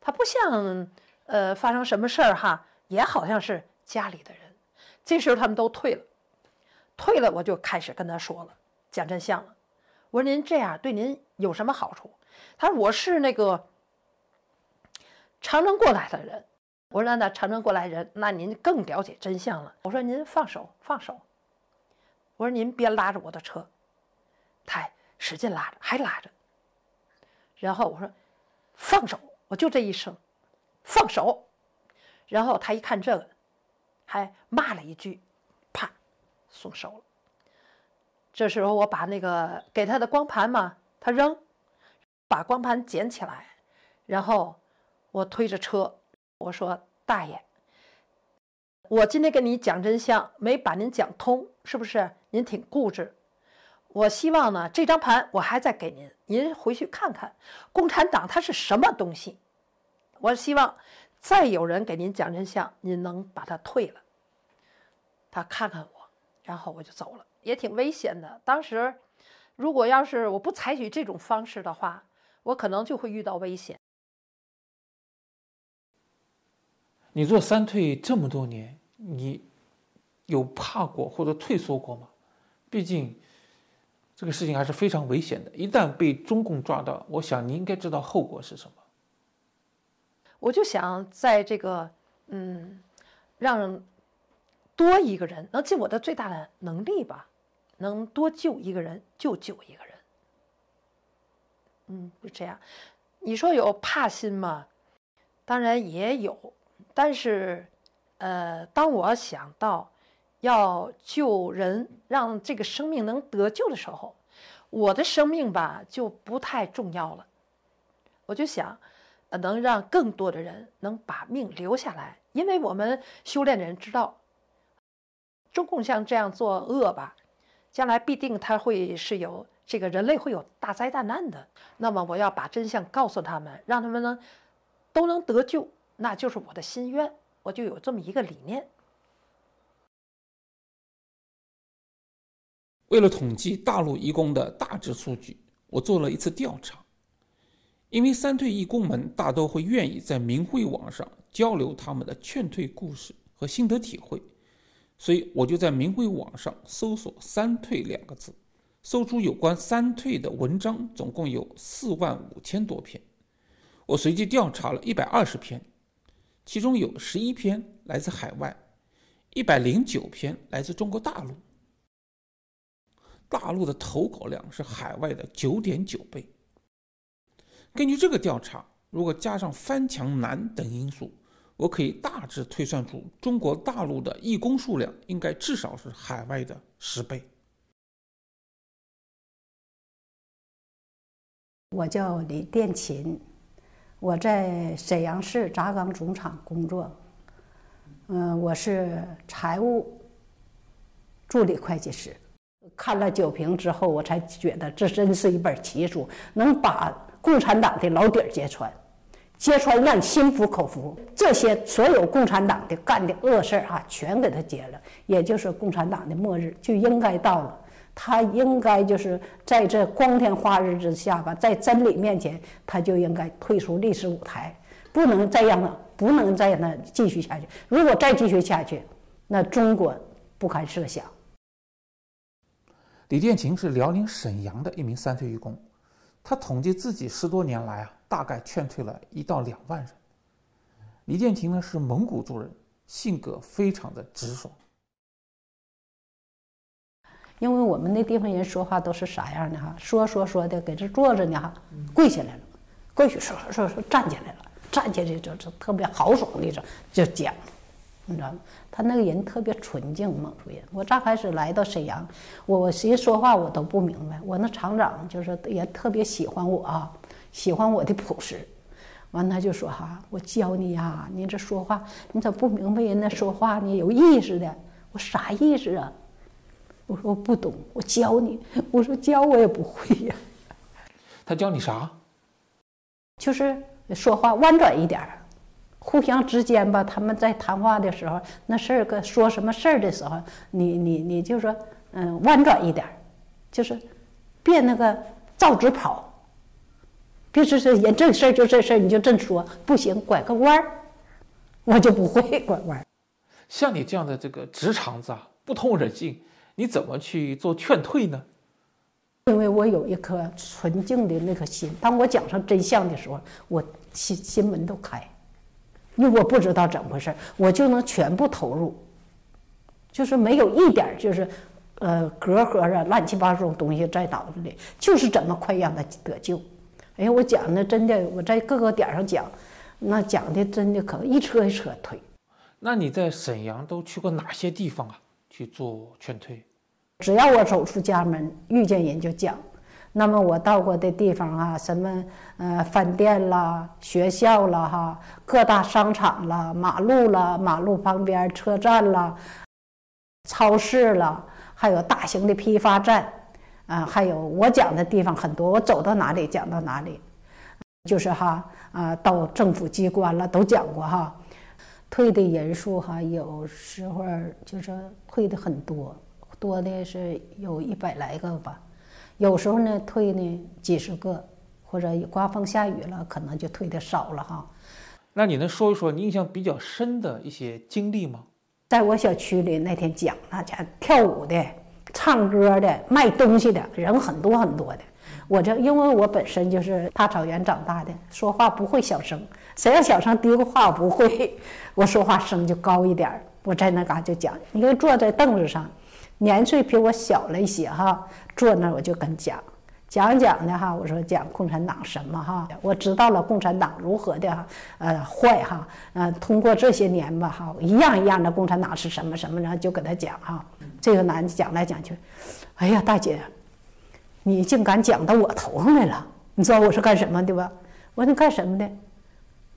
Speaker 20: 他不像呃发生什么事儿哈，也好像是家里的人。这时候他们都退了，退了，我就开始跟他说了，讲真相了。我说您这样对您有什么好处？他说我是那个长征过来的人。我说那那长征过来人，那您更了解真相了。我说您放手，放手。我说您别拉着我的车，他使劲拉着，还拉着。然后我说放手，我就这一声，放手。然后他一看这个，还骂了一句，啪，松手了。这时候我把那个给他的光盘嘛，他扔，把光盘捡起来，然后我推着车，我说：“大爷，我今天跟你讲真相，没把您讲通，是不是？您挺固执。我希望呢，这张盘我还再给您，您回去看看，共产党它是什么东西。我希望再有人给您讲真相，您能把他退了。他看看我，然后我就走了。”也挺危险的。当时，如果要是我不采取这种方式的话，我可能就会遇到危险。
Speaker 3: 你做三退这么多年，你有怕过或者退缩过吗？毕竟这个事情还是非常危险的。一旦被中共抓到，我想你应该知道后果是什么。
Speaker 20: 我就想在这个，嗯，让多一个人能尽我的最大的能力吧。能多救一个人就救一个人，嗯，就这样。你说有怕心吗？当然也有，但是，呃，当我想到要救人，让这个生命能得救的时候，我的生命吧就不太重要了。我就想，呃能让更多的人能把命留下来，因为我们修炼的人知道，中共像这样作恶吧。将来必定他会是有这个人类会有大灾大难的，那么我要把真相告诉他们，让他们能都能得救，那就是我的心愿，我就有这么一个理念。
Speaker 3: 为了统计大陆义工的大致数据，我做了一次调查。因为三退义工们大都会愿意在明慧网上交流他们的劝退故事和心得体会。所以我就在明慧网上搜索“三退”两个字，搜出有关三退的文章，总共有四万五千多篇。我随机调查了一百二十篇，其中有十一篇来自海外，一百零九篇来自中国大陆。大陆的投稿量是海外的九点九倍。根据这个调查，如果加上翻墙难等因素，我可以大致推算出，中国大陆的义工数量应该至少是海外的十倍。
Speaker 11: 我叫李殿琴，我在沈阳市轧钢总厂工作，嗯，我是财务助理会计师。看了酒瓶之后，我才觉得这真是一本奇书，能把共产党的老底儿揭穿。揭穿让心服口服，这些所有共产党的干的恶事儿啊，全给他揭了。也就是共产党的末日就应该到了，他应该就是在这光天化日之下吧，在真理面前，他就应该退出历史舞台，不能再让他，不能再让他继续下去。如果再继续下去，那中国不堪设想。
Speaker 3: 李殿琴是辽宁沈阳的一名三退义工，他统计自己十多年来啊。大概劝退了一到两万人。李建廷呢是蒙古族人，性格非常的直爽。
Speaker 11: 因为我们那地方人说话都是啥样的哈？说说说的，给这坐着呢哈，跪下来了，跪下说说说站起来了，站起来就就特别豪爽那种就讲，你知道吗？他那个人特别纯净，蒙族人。我刚开始来到沈阳，我谁说话我都不明白。我那厂长就是也特别喜欢我啊。喜欢我的朴实，完他就说哈，我教你呀，你这说话你咋不明白人家说话呢？有意思的，我啥意思啊？我说我不懂，我教你。我说教我也不会呀。
Speaker 3: 他教你啥？
Speaker 11: 就是说话婉转一点儿，互相之间吧，他们在谈话的时候，那事儿个说什么事儿的时候，你你你就说嗯婉转一点儿，就是别那个照直跑。别说是人这事儿就这事儿，你就这么说不行，拐个弯儿，我就不会拐弯。
Speaker 3: 像你这样的这个直肠子啊，不通人性，你怎么去做劝退呢？
Speaker 11: 因为我有一颗纯净的那颗心，当我讲上真相的时候，我心心门都开。因为我不知道怎么回事，我就能全部投入，就是没有一点就是呃隔阂啊、乱七八糟东西在脑子里，就是怎么快让他得救。哎呀，我讲的真的，我在各个点上讲，那讲的真的可一车一车推。
Speaker 3: 那你在沈阳都去过哪些地方啊？去做劝退？
Speaker 11: 只要我走出家门，遇见人就讲。那么我到过的地方啊，什么呃饭店啦、学校啦、哈各大商场啦、马路啦、马路旁边车站啦、超市啦，还有大型的批发站，啊，还有我讲的地方很多，我走到哪里讲到哪里，就是哈啊，到政府机关了都讲过哈。退的人数哈，有时候就是退的很多，多的是有一百来个吧。有时候呢，退呢几十个，或者刮风下雨了，可能就退的少了哈。
Speaker 3: 那你能说一说你印象比较深的一些经历吗？
Speaker 11: 在我小区里那天讲，那家跳舞的、唱歌的、卖东西的人很多很多的。我这因为我本身就是大草原长大的，说话不会小声。谁要小声嘀咕话，我不会，[laughs] 我说话声就高一点我在那嘎就讲，你就坐在凳子上，年岁比我小了一些哈，坐那我就跟讲，讲讲的哈，我说讲共产党什么哈，我知道了共产党如何的呃坏哈，呃通过这些年吧哈，一样一样的共产党是什么什么，然后就给他讲哈，这个男的讲来讲去，哎呀大姐，你竟敢讲到我头上来了，你知道我是干什么的吧？我说你干什么的？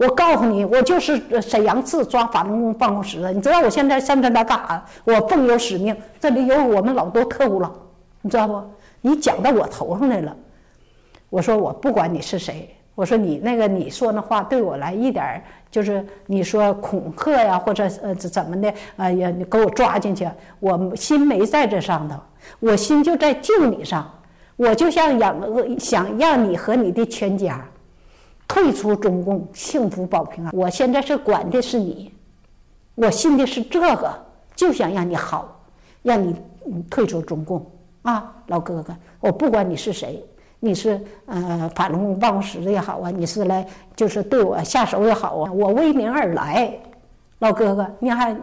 Speaker 11: 我告诉你，我就是沈阳市抓法轮功办公室的。你知道我现在上这来干啥？我奉有使命，这里有我们老多特务了，你知道不？你讲到我头上来了。我说我不管你是谁，我说你那个你说那话对我来一点就是你说恐吓呀，或者呃怎么的？哎呀，你给我抓进去，我心没在这上头，我心就在救你上，我就像想想让你和你的全家。退出中共，幸福保平安。我现在是管的是你，我信的是这个，就想让你好，让你退出中共啊，老哥哥，我不管你是谁，你是呃法轮功办公室的也好啊，你是来就是对我下手也好啊，我为您而来，老哥哥，你还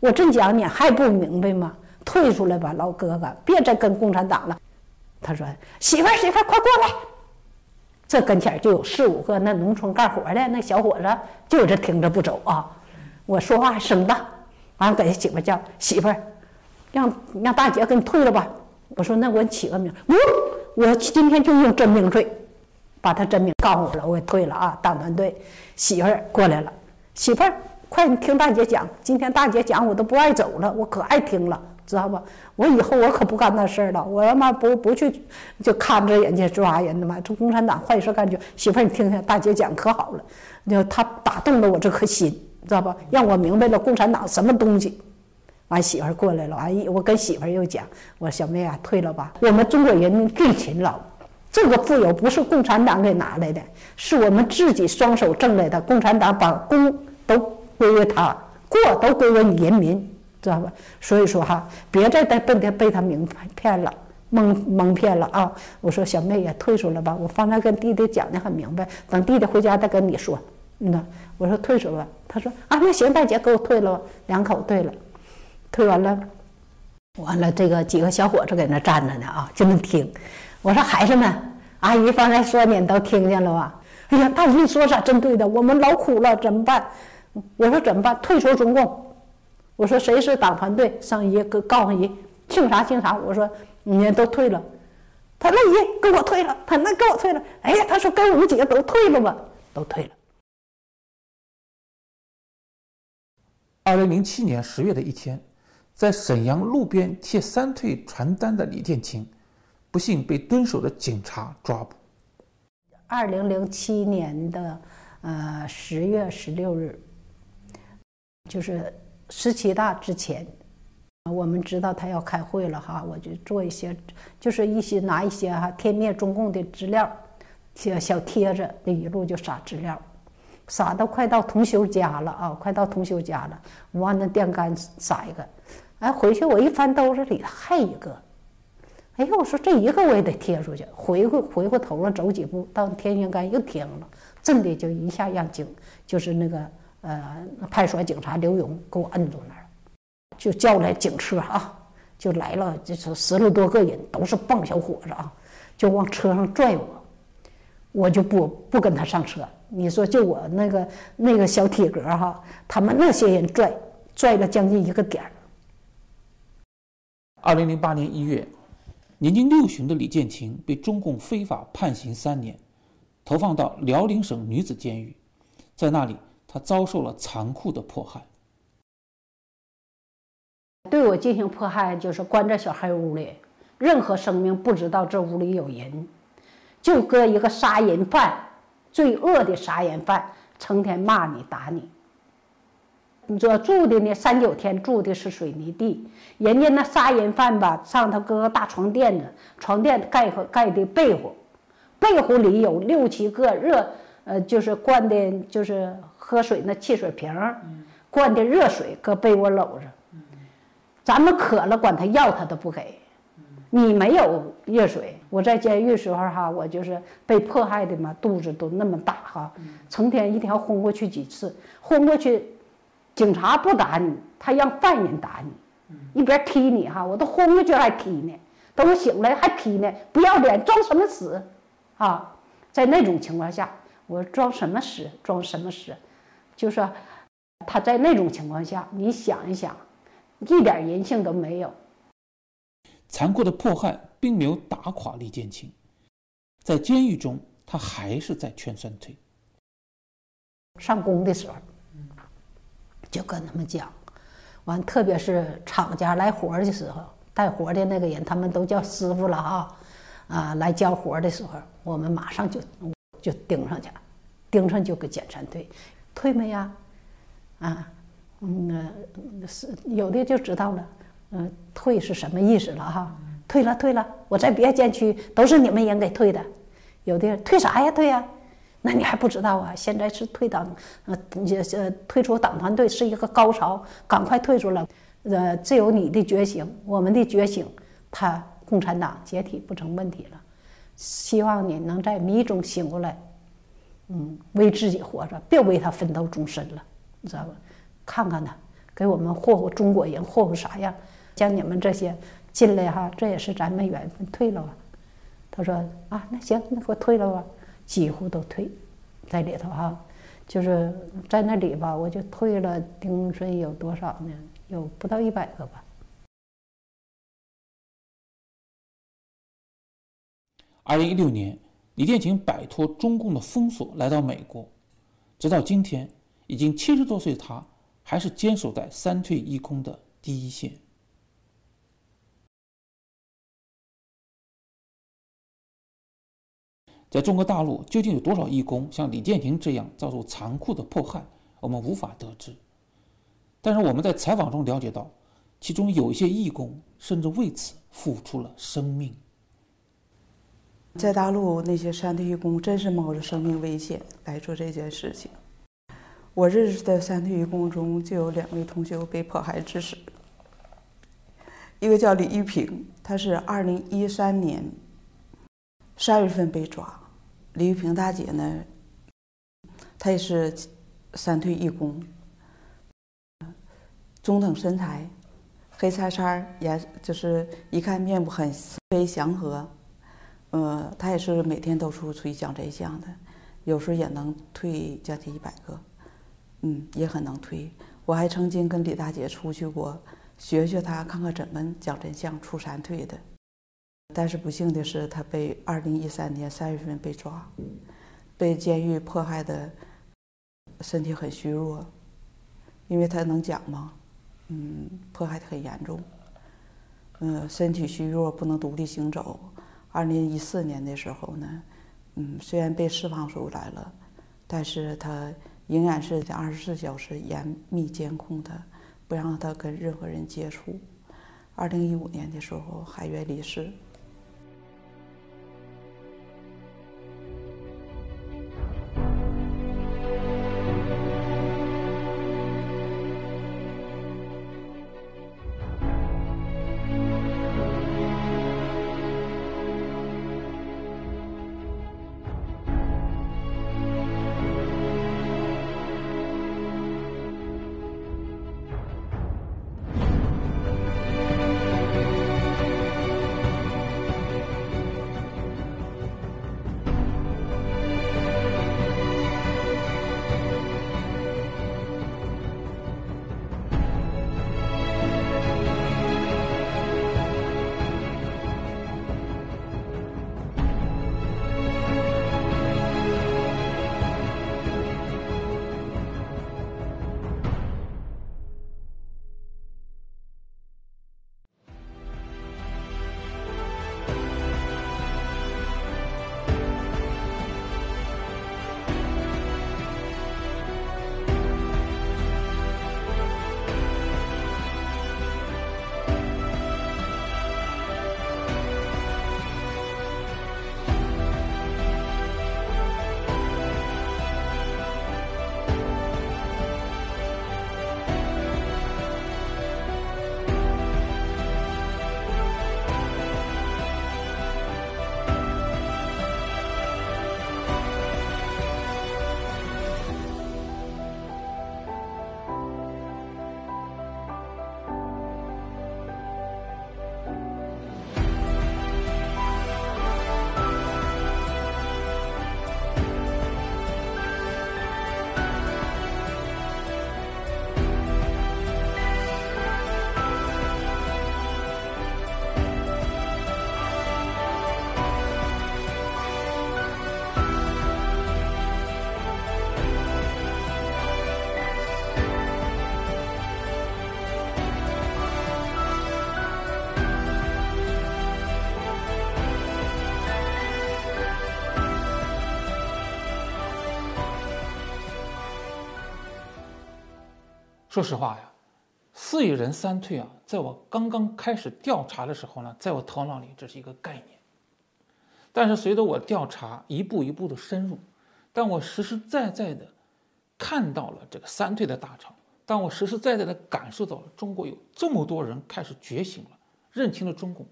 Speaker 11: 我正讲你还不明白吗？退出来吧，老哥哥，别再跟共产党了。他说：“媳妇儿，媳妇儿，快过来。”这跟前就有四五个那农村干活的那小伙子，就这听着不走啊！我说话声大，完了给他媳妇叫媳妇儿，让让大姐给你退了吧。我说那我起个名，不，我今天就用真名退，把他真名告诉我了，我给退了啊！党团队媳妇儿过来了，媳妇儿，快你听大姐讲，今天大姐讲我都不爱走了，我可爱听了。知道吧？我以后我可不干那事儿了。我他妈不不去，就看着人家抓人的嘛。这共产党坏事干就媳妇儿，你听听大姐讲可好了。就他打动了我这颗心，知道吧？让我明白了共产党什么东西。完媳妇儿过来了，完我跟媳妇儿又讲，我说小妹啊，退了吧。我们中国人民最勤劳，这个富有不是共产党给拿来的，是我们自己双手挣来的。共产党把功都归为他，过都归为人民。知道吧？所以说哈，别再被被他被他蒙骗了，蒙蒙骗了啊！我说小妹也退出了吧。我方才跟弟弟讲的很明白，等弟弟回家再跟你说。那我说退出吧，他说啊，那行，大姐给我退了，两口退了，退完了，完了这个几个小伙子在那站着呢啊，就能听。我说孩子们，阿姨方才说你都听见了吧？哎呀，大姨你说啥真对的，我们老苦了，怎么办？我说怎么办？退出中共。我说谁是党团队？上爷告告诉姨，姓啥姓啥？我说你都退了，他那爷给我退了，他那给我退了。哎呀，他说跟我们几个都退了吧，都退了。
Speaker 3: 二零零七年十月的一天，在沈阳路边贴三退传单的李建清，不幸被蹲守的警察抓捕。
Speaker 11: 二零零七年的呃十月十六日，就是。十七大之前，我们知道他要开会了哈，我就做一些，就是一些拿一些哈天灭中共的资料，小小贴着，这一路就撒资料，撒到快到同修家了啊，快到同修家了，我往那电杆撒一个，哎，回去我一翻兜子里还一个，哎呀，我说这一个我也得贴出去，回回回过头了走几步到天线杆又贴上了，真的就一下让警就是那个呃派出所警察刘勇给我摁住那儿，就叫来警车啊，就来了，就是十来多个人，都是棒小伙子啊，就往车上拽我。我就不不跟他上车。你说就我那个那个小体格哈，他们那些人拽拽了将近一个点儿。
Speaker 3: 二零零八年一月，年仅六旬的李建琴被中共非法判刑三年，投放到辽宁省女子监狱，在那里他遭受了残酷的迫害。
Speaker 11: 对我进行迫害，就是关在小黑屋里，任何生命不知道这屋里有人。就搁一个杀人犯，最恶的杀人犯，成天骂你打你。你说住的呢，三九天住的是水泥地，人家那杀人犯吧，上头搁个大床垫子，床垫盖盖的被窝，被窝里有六七个热，呃，就是灌的，就是喝水那汽水瓶，灌的热水搁被窝搂着。咱们渴了管他要，他都不给。你没有热水，我在监狱时候哈，我就是被迫害的嘛，肚子都那么大哈，成天一条昏过去几次，昏过去，警察不打你，他让犯人打你，一边踢你哈，我都昏过去还踢呢，等我醒来还踢呢，不要脸，装什么死，啊，在那种情况下，我装什么死，装什么死，就说他在那种情况下，你想一想，一点人性都没有。
Speaker 3: 残酷的迫害并没有打垮李建清，在监狱中，他还是在劝酸退。
Speaker 11: 上工的时候，就跟他们讲，完，特别是厂家来活的时候，带活的那个人，他们都叫师傅了哈，啊，来交活的时候，我们马上就就盯上去了，盯上就给检查退，退没呀？啊，嗯，是有的就知道了。嗯，退是什么意思了哈？退了，退了，我在别的监区都是你们人给退的，有的退啥呀？退呀？那你还不知道啊？现在是退党，呃，也呃，退出党团队是一个高潮，赶快退出了，呃，只有你的觉醒，我们的觉醒，他共产党解体不成问题了。希望你能在迷中醒过来，嗯，为自己活着，别为他奋斗终身了，你知道吧？看看他，给我们霍霍中国人霍霍啥样？像你们这些进来哈，这也是咱们缘分，退了吧。他说啊，那行，那给我退了吧。几乎都退，在里头哈，就是在那里吧，我就退了。丁顺有多少呢？有不到一百个吧。
Speaker 3: 二零一六年，李建廷摆脱中共的封锁，来到美国，直到今天，已经七十多岁的，他还是坚守在三退一空的第一线。在中国大陆，究竟有多少义工像李建廷这样遭受残酷的迫害？我们无法得知。但是我们在采访中了解到，其中有一些义工甚至为此付出了生命。
Speaker 5: 在大陆，那些三退义工真是冒着生命危险来做这件事情。我认识的三退义工中就有两位同学被迫害致死，一个叫李玉平，他是二零一三年三月份被抓。李玉萍大姐呢，她也是三退义工，中等身材，黑菜菜儿，颜就是一看面部很慈悲祥和，呃，他也是每天都出出去讲真相的，有时候也能退将近一百个，嗯，也很能退。我还曾经跟李大姐出去过，学学她，看看怎么讲真相出三退的。但是不幸的是，他被二零一三年三月份被抓，被监狱迫害的，身体很虚弱，因为他能讲吗？嗯，迫害的很严重，嗯，身体虚弱，不能独立行走。二零一四年的时候呢，嗯，虽然被释放出来了，但是他仍然是在二十四小时严密监控他，不让他跟任何人接触。二零一五年的时候，海源离世。
Speaker 21: 说实话呀，四亿人三退啊，在我刚刚开始调查的时候呢，在我头脑里这是一个概念。但是随着我调查一步一步的深入，当我实实在在的看到了这个三退的大潮，当我实实在在的感受到了中国有这么多人开始觉醒了，认清了中共，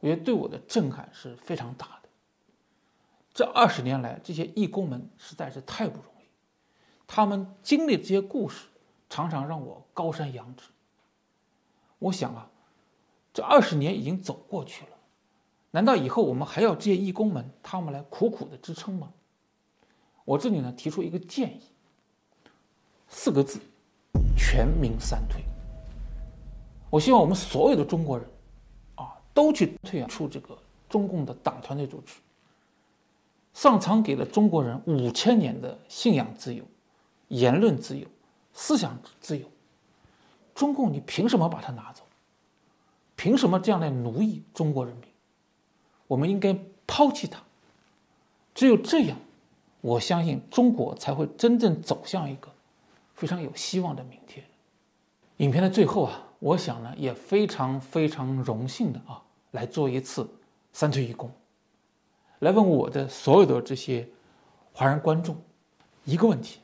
Speaker 21: 我觉得对我的震撼是非常大的。这二十年来，这些义工们实在是太不容易，他们经历这些故事，常常让我高山仰止。我想啊，这二十年已经走过去了。难道以后我们还要这些义工们他们来苦苦的支撑吗？我这里呢提出一个建议，四个字：全民三退。我希望我们所有的中国人，啊，都去退出这个中共的党团队组织。上苍给了中国人五千年的信仰自由、言论自由、思想自由，中共你凭什么把它拿走？凭什么这样来奴役中国人民？我们应该抛弃它，只有这样，我相信中国才会真正走向一个非常有希望的明天。影片的最后啊，我想呢也非常非常荣幸的啊，来做一次三退一攻，来问我的所有的这些华人观众一个问题：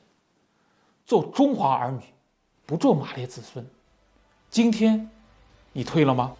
Speaker 21: 做中华儿女，不做马列子孙，今天你退了吗？